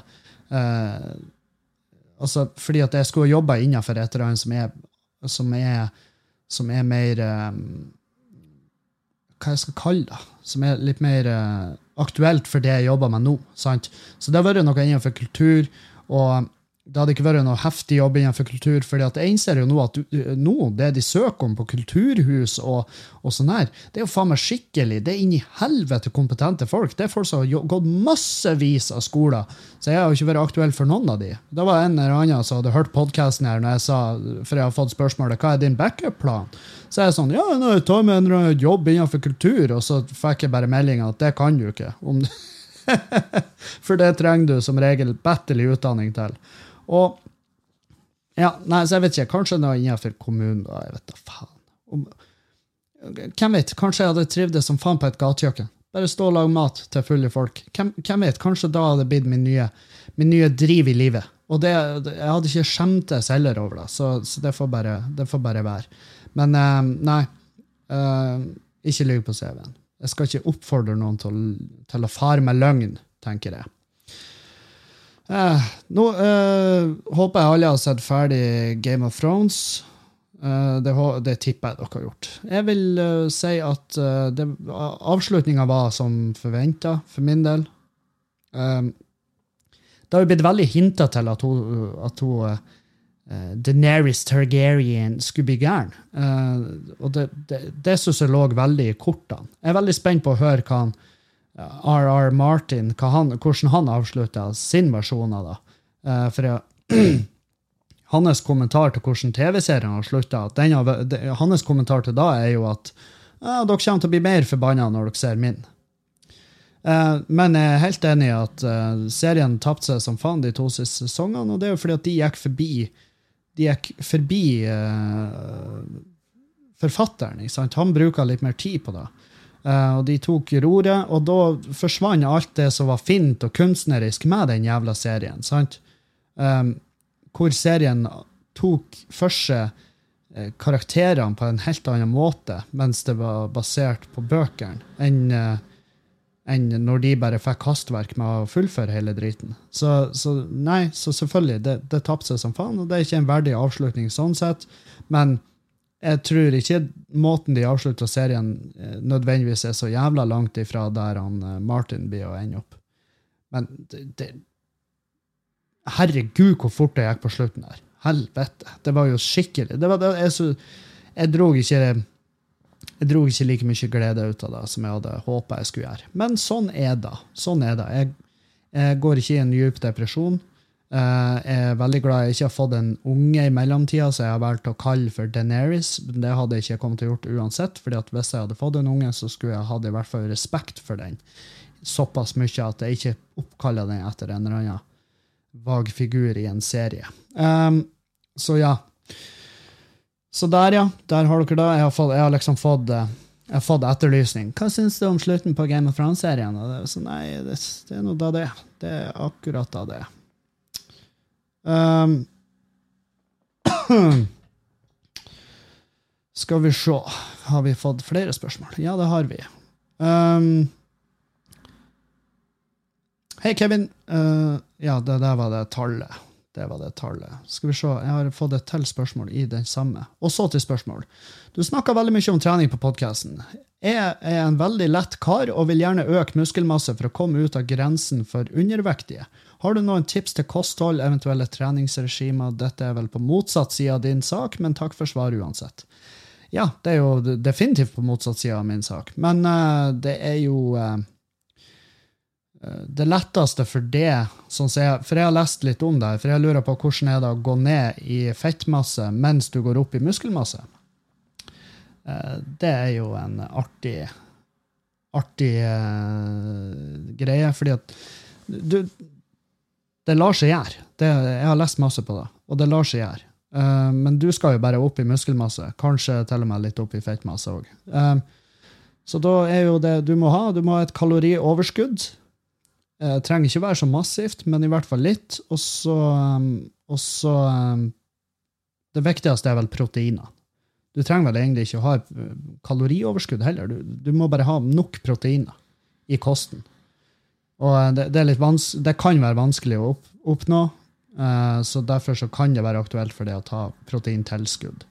Uh, altså, fordi at jeg skulle jobbe innenfor et eller annet som er, som er, som er mer um, Hva jeg skal kalle det? Som er litt mer uh, aktuelt for det jeg jobber med nå. sant? Så det har vært noe innenfor kultur. og det hadde ikke vært noe heftig jobb innenfor kultur. fordi at jeg innser jo nå at du, nå, det de søker om på kulturhus og, og sånn her, det er jo faen meg skikkelig. Det er inni helvete kompetente folk. Det er folk som har gått massevis av skoler. Så jeg har jo ikke vært aktuell for noen av de. Det var en eller annen som hadde hørt podkasten her når jeg sa, for jeg har fått spørsmålet hva er din backup-plan. Så jeg er sånn ja, nå tar jeg med en jobb innenfor kultur, og så fikk jeg bare meldinga at det kan du ikke. For det trenger du som regel battle utdanning til. Og ja, nei, så jeg vet ikke. Kanskje noe innenfor kommunen. da, jeg vet da faen. Om, hvem vet? Kanskje jeg hadde trivdes som faen på et gatekjøkken. Bare stå og lage mat til fulle folk. Hvem, hvem vet? Kanskje da hadde det blitt min nye, min nye driv i livet. Og det, jeg hadde ikke skjemtes heller over det, så, så det, får bare, det, får bare, være. Men uh, nei, uh, ikke lyv på CV-en. Jeg skal ikke oppfordre noen til, til å fare med løgn, tenker jeg. Eh, nå eh, håper jeg alle har sett ferdig Game of Thrones. Eh, det, det, tipper jeg dere har gjort. Jeg vil uh, si at uh, avslutninga var som forventa, for min del. Det har jo blitt veldig hinta til at hun, at hun Deneris Targaryen skulle bli gæren. og det, det, det syns jeg lå veldig i kortene. Jeg er veldig spent på å høre hva han R.R. Martin, han, hvordan han avslutta sin versjon av det. Uh, for jeg, hans kommentar til hvordan TV-serien har slutta Hans kommentar til da er jo at ja, dere kommer til å bli mer forbanna når dere ser min. Uh, men jeg er helt enig i at uh, serien tapte seg som faen de to siste sesongene, og det er jo fordi at de gikk forbi de gikk forbi forfatteren. Han bruker litt mer tid på det. Uh, og de tok roret, og da forsvant alt det som var fint og kunstnerisk med den jævla serien. sant? Um, hvor serien tok for seg uh, karakterene på en helt annen måte mens det var basert på bøkene, enn uh, enn når de bare fikk hastverk med å fullføre hele driten. Så, så nei, så selvfølgelig, det, det tapte seg som faen, og det er ikke en verdig avslutning sånn sett, men jeg tror ikke måten de avslutter serien eh, nødvendigvis er så jævla langt ifra der han eh, Martin blir å ende opp. Men det, det Herregud, hvor fort det gikk på slutten der. Helvete. Det var jo skikkelig det var, det, jeg, så, jeg dro ikke jeg dro ikke like mye glede ut av det som jeg hadde håpa jeg skulle gjøre. Men sånn er det. Sånn er det. Jeg, jeg går ikke i en djup depresjon. Uh, jeg er veldig glad jeg ikke har fått en unge i mellomtida, så jeg har valgt å kalle for Deneris. Det hadde jeg ikke kommet til å gjort uansett, fordi at hvis jeg hadde fått en unge, så skulle jeg hatt i hvert fall respekt for den. Såpass mye at jeg ikke oppkaller den etter en eller annen vag figur i en serie. Um, så ja. Så der, ja. Der har dere det. Jeg har, fått, jeg har liksom fått eh, jeg har fått etterlysning. Hva syns du om slutten på Game of Thrones-serien? Og det er sånn, Nei, det, det er nå da det. Det er akkurat da det. Um, skal vi se Har vi fått flere spørsmål? Ja, det har vi. Um, Hei, Kevin. Uh, ja, det der var det tallet. Det var det tallet. Skal vi se, Jeg har fått et til spørsmål i den samme. Og så til spørsmål. Du snakker veldig mye om trening på podkasten. Jeg er en veldig lett kar og vil gjerne øke muskelmasse for å komme ut av grensen for undervektige. Har du noen tips til kosthold, eventuelle treningsregimer? Dette er vel på motsatt side av din sak, men takk for svaret uansett. Ja, det er jo definitivt på motsatt side av min sak, men uh, det er jo uh, det letteste for det, sånn jeg, for jeg har lest litt om det, for jeg lurer på hvordan er det å gå ned i fettmasse mens du går opp i muskelmasse. Det er jo en artig, artig greie, fordi at du Det lar seg gjøre. Det, jeg har lest masse på det, og det lar seg gjøre. Uh, men du skal jo bare opp i muskelmasse, kanskje til og med litt opp i fettmasse òg. Uh, så da er jo det du må ha, du må ha et kalorioverskudd Uh, trenger ikke være så massivt, men i hvert fall litt. Og så, um, Det viktigste er vel proteiner. Du trenger vel egentlig ikke å ha kalorioverskudd heller. Du, du må bare ha nok proteiner i kosten. Og uh, det, det, det kan være vanskelig å opp, oppnå, uh, så derfor så kan det være aktuelt for deg å ta proteintilskudd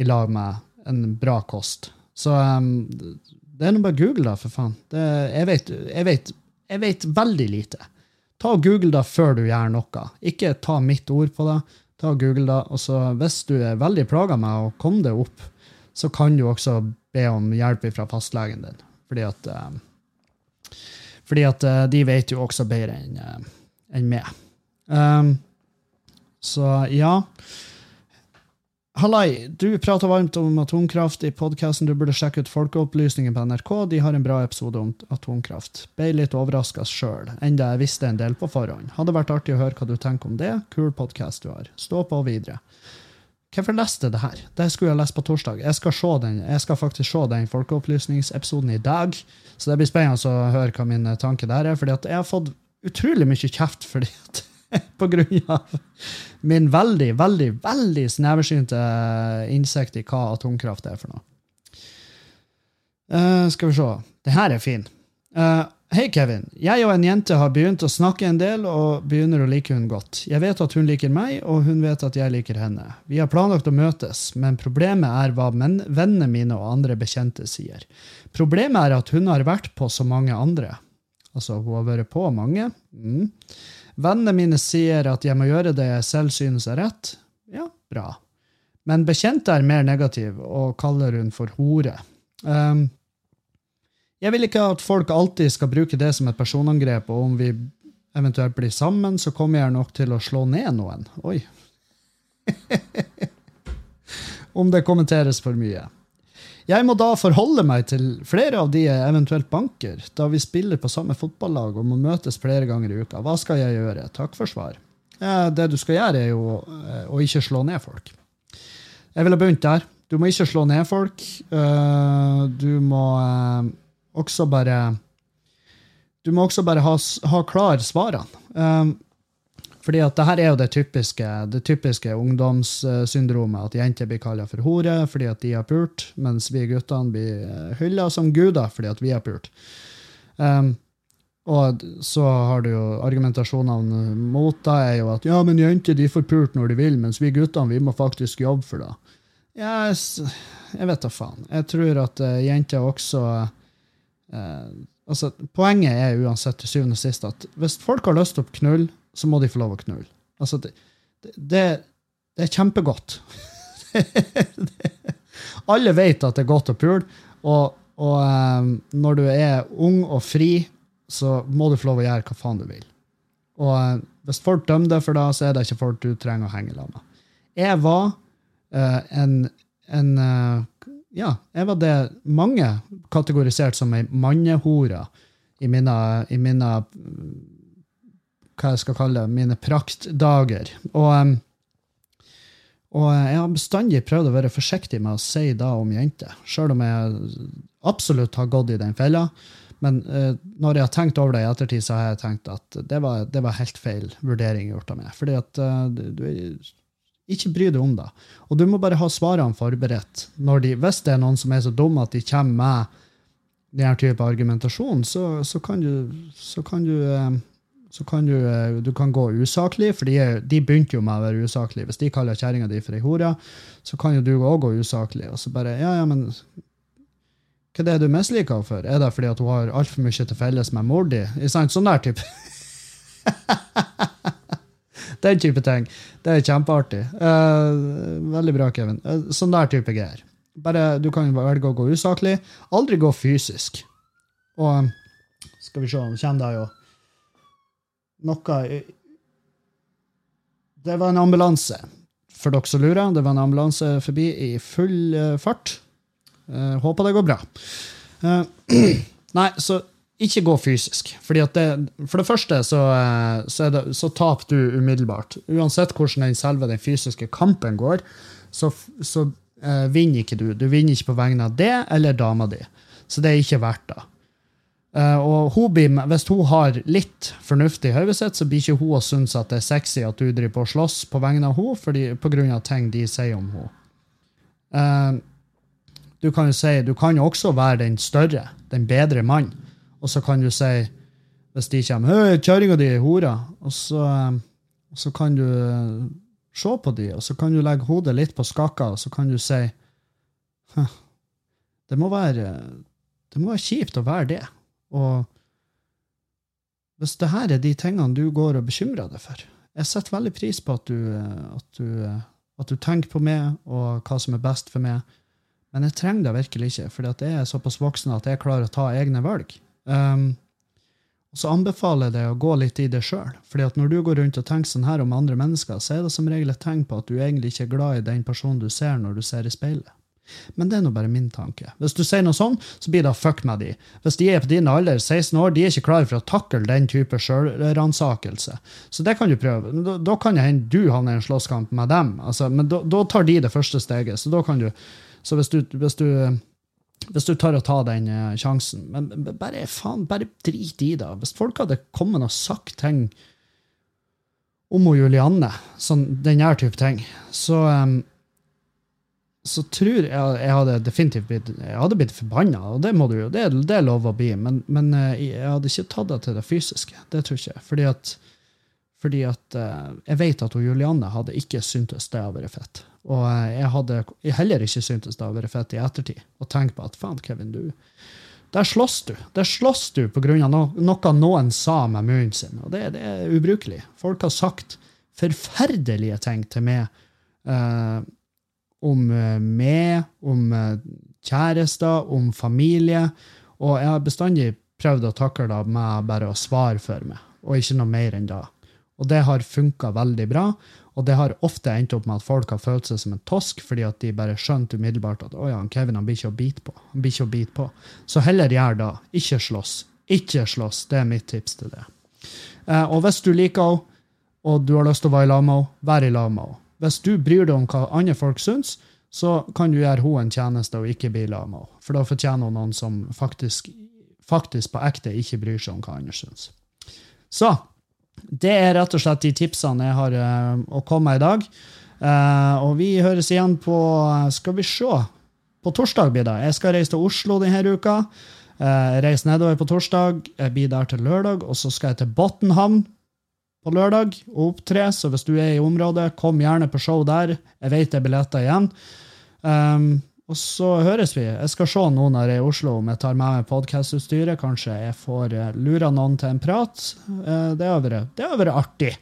i lag med en bra kost. Så um, det er nå bare Google, da, for faen. Det, jeg, vet, jeg vet jeg vet veldig lite. Ta og Google da før du gjør noe. Ikke ta mitt ord på det. Ta og Google da, og så Hvis du er veldig plaga med å komme deg opp, så kan du også be om hjelp fra fastlegen din. Fordi at, uh, fordi at uh, de vet jo også bedre enn uh, en meg. Um, så ja. Hallai, du prater varmt om atomkraft i podkasten. Du burde sjekke ut Folkeopplysningen på NRK. De har en bra episode om atomkraft. Ble litt overraska sjøl, enda jeg visste en del på forhånd. Hadde vært artig å høre hva du tenker om det. Kul podkast du har. Stå på videre. Hvorfor leste jeg det her? Det skulle jeg lest på torsdag. Jeg skal, den, jeg skal faktisk se den folkeopplysningsepisoden i dag, så det blir spennende å høre hva min tanke der er. fordi jeg har fått utrolig mye kjeft fordi at på grunn av min veldig, veldig, veldig sneversynte innsikt i hva atomkraft er for noe. Uh, skal vi se. Det her er fin. Uh, Hei, Kevin. Jeg og en jente har begynt å snakke en del og begynner å like hun godt. Jeg vet at hun liker meg, og hun vet at jeg liker henne. Vi har planlagt å møtes, men problemet er hva vennene mine og andre bekjente sier. Problemet er at hun har vært på så mange andre. Altså, hun har vært på mange. Mm. Vennene mine sier at jeg må gjøre det jeg selv synes er rett. Ja, bra. Men bekjente er mer negativ og kaller hun for hore. Um, jeg vil ikke at folk alltid skal bruke det som et personangrep, og om vi eventuelt blir sammen, så kommer jeg nok til å slå ned noen. Oi. om det kommenteres for mye. Jeg må da forholde meg til flere av de jeg eventuelt banker, da vi spiller på samme fotballag og må møtes flere ganger i uka. Hva skal jeg gjøre? Takk for svar. Det du skal gjøre, er jo eh, å ikke slå ned folk. Jeg ville begynt der. Du må ikke slå ned folk. Eh, du må eh, også bare Du må også bare ha, ha klar svarene. Fordi at det her er jo det typiske, det typiske ungdomssyndromet, at jenter blir kalt for hore fordi at de har pult, mens vi guttene blir eh, hylla som guder fordi at vi har pult. Um, og så har du jo argumentasjonene mot det er jo at ja, men jenter de får pult når de vil, mens vi guttene vi må faktisk jobbe for det. Yes, jeg vet da faen. Jeg tror at uh, jenter også altså, Poenget er uansett til syvende og sist at hvis folk har lyst til å knulle, så må de få lov å knulle. Altså, det, det, det er kjempegodt. Alle vet at det er godt å pule, og, og um, når du er ung og fri, så må du få lov å gjøre hva faen du vil. Og uh, hvis folk dømmer deg for det, så er det ikke folk du trenger å henge sammen med. Jeg var uh, en, en uh, Ja, jeg var det mange kategorisert som ei mannehore i mine, i mine hva jeg skal kalle det, mine praktdager. Og, og jeg har bestandig prøvd å være forsiktig med å si da om jenter, sjøl om jeg absolutt har gått i den fella. Men uh, når jeg har tenkt over det i ettertid, så har jeg tenkt at det var, det var helt feil vurdering gjort av meg. Fordi at uh, du ikke bry deg om det. Og du må bare ha svarene forberedt. De, hvis det er noen som er så dumme at de kommer med denne type argumentasjon, så, så kan du, så kan du eh, så kan du, eh, du kan gå usaklig, for de, de begynte jo med å være usaklige. Hvis de kaller kjerringa di for ei hore, så kan jo du òg gå usaklig. Og så bare Ja, ja, men hva er det du misliker henne for? Er det fordi at hun har altfor mye til felles med mor di? Sånn der type. Den type ting. Det er kjempeartig. Uh, veldig bra, Kevin. Uh, sånn der type greier. Bare, Du kan velge å gå usaklig. Aldri gå fysisk. Og skal vi se, nå kommer det jo noe Det var en ambulanse, for dere som lurer. Det var en ambulanse forbi i full eh, fart. Uh, håper det går bra. Uh, nei, så ikke gå fysisk. Fordi at det, for det første så, eh, så, det, så taper du umiddelbart. Uansett hvordan den selve den fysiske kampen går, så, så uh, vinner ikke du. Du vinner ikke på vegne av det eller dama di. Så det er ikke verdt det. Uh, og hun blir, hvis hun har litt fornuft i hodet sitt, så blir ikke hun å synes at det er sexy at du driver på og slåss på vegne av henne, pga. ting de sier om henne. Uh, du kan jo si, du kan jo også være den større, den bedre mann. Og så kan du si, hvis de kommer, «Høy, kjerringa di er hora, og så, så kan du eh, se på de, og så kan du legge hodet litt på skakka, og så kan du si, «Hm, det må være, det må være kjipt å være det. Og hvis det her er de tingene du går og bekymrer deg for, jeg setter veldig pris på at du, eh, at du, eh, at du tenker på meg og hva som er best for meg, men jeg trenger det virkelig ikke, for jeg er såpass voksen at jeg klarer å ta egne valg. Um, og så anbefaler jeg deg å gå litt i det sjøl. fordi at når du går rundt og tenker sånn her om andre mennesker, så er det som regel et tegn på at du egentlig ikke er glad i den personen du ser når du ser i speilet. Men det er nå bare min tanke. Hvis du sier noe sånn, så blir det fuck med de. Hvis de er på din alder, 16 år, de er ikke klare for å takle den type sjølransakelse. Så det kan du prøve. Da, da kan det hende du havner i en slåsskamp med dem. Altså, men da, da tar de det første steget. Så da kan du Så hvis du, hvis du hvis du tør å ta den eh, sjansen. Men bare faen, bare drit i det. Hvis folk hadde kommet og sagt ting om hun Julianne, sånn den type ting, så um, så tror jeg jeg hadde definitivt blitt jeg hadde blitt forbanna, og det må du jo, det, det er lov å bli, men, men eh, jeg hadde ikke tatt det til det fysiske. Det tror ikke jeg. Fordi at, fordi at eh, jeg vet at hun Julianne hadde ikke syntes det hadde vært fett. Og eh, jeg hadde heller ikke syntes det hadde vært fett i ettertid. Og tenke på at faen, Kevin, du Der slåss du. Der slåss du på grunn av no noe noen sa med munnen sin. Og det, det er ubrukelig. Folk har sagt forferdelige ting til meg eh, om eh, meg, om eh, kjærester, om familie. Og jeg har bestandig prøvd å takle det med bare å svare for meg, og ikke noe mer enn det. Og det har funka veldig bra. Og det har ofte endt opp med at folk har følt seg som en tosk, fordi at de bare skjønte umiddelbart at å ja, Kevin han blir ikke å bite på. Han blir ikke å bite på. Så heller gjør da. Ikke slåss. Ikke slåss. Det er mitt tips til det. Eh, og hvis du liker henne, og du har lyst til å være i lag med henne, vær i lag med henne. Hvis du bryr deg om hva andre folk syns, så kan du gjøre henne en tjeneste og ikke bli i lag med henne. For da fortjener hun noen som faktisk, faktisk på ekte ikke bryr seg om hva andre syns. Så det er rett og slett de tipsene jeg har eh, å komme med i dag. Eh, og vi høres igjen på Skal vi se. På torsdag blir det. Jeg skal reise til Oslo denne uka. reise jeg reiser nedover på torsdag. Jeg blir der til lørdag. Og så skal jeg til Botnhamn på lørdag og opptre. Så hvis du er i området, kom gjerne på show der. Jeg vet det er billetter igjen. Um, og så høres vi. Jeg skal se nå når jeg er i Oslo om jeg tar med meg podkastutstyret. Kanskje jeg får uh, lura noen til en prat. Eh, det har vært det har artig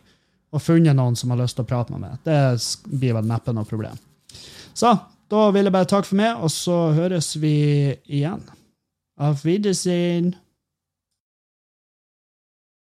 å funnet noen som har lyst til å prate med meg. Det blir vel neppe noe problem. Så da vil jeg bare takke for meg, og så høres vi igjen. Auf Wiedersehen.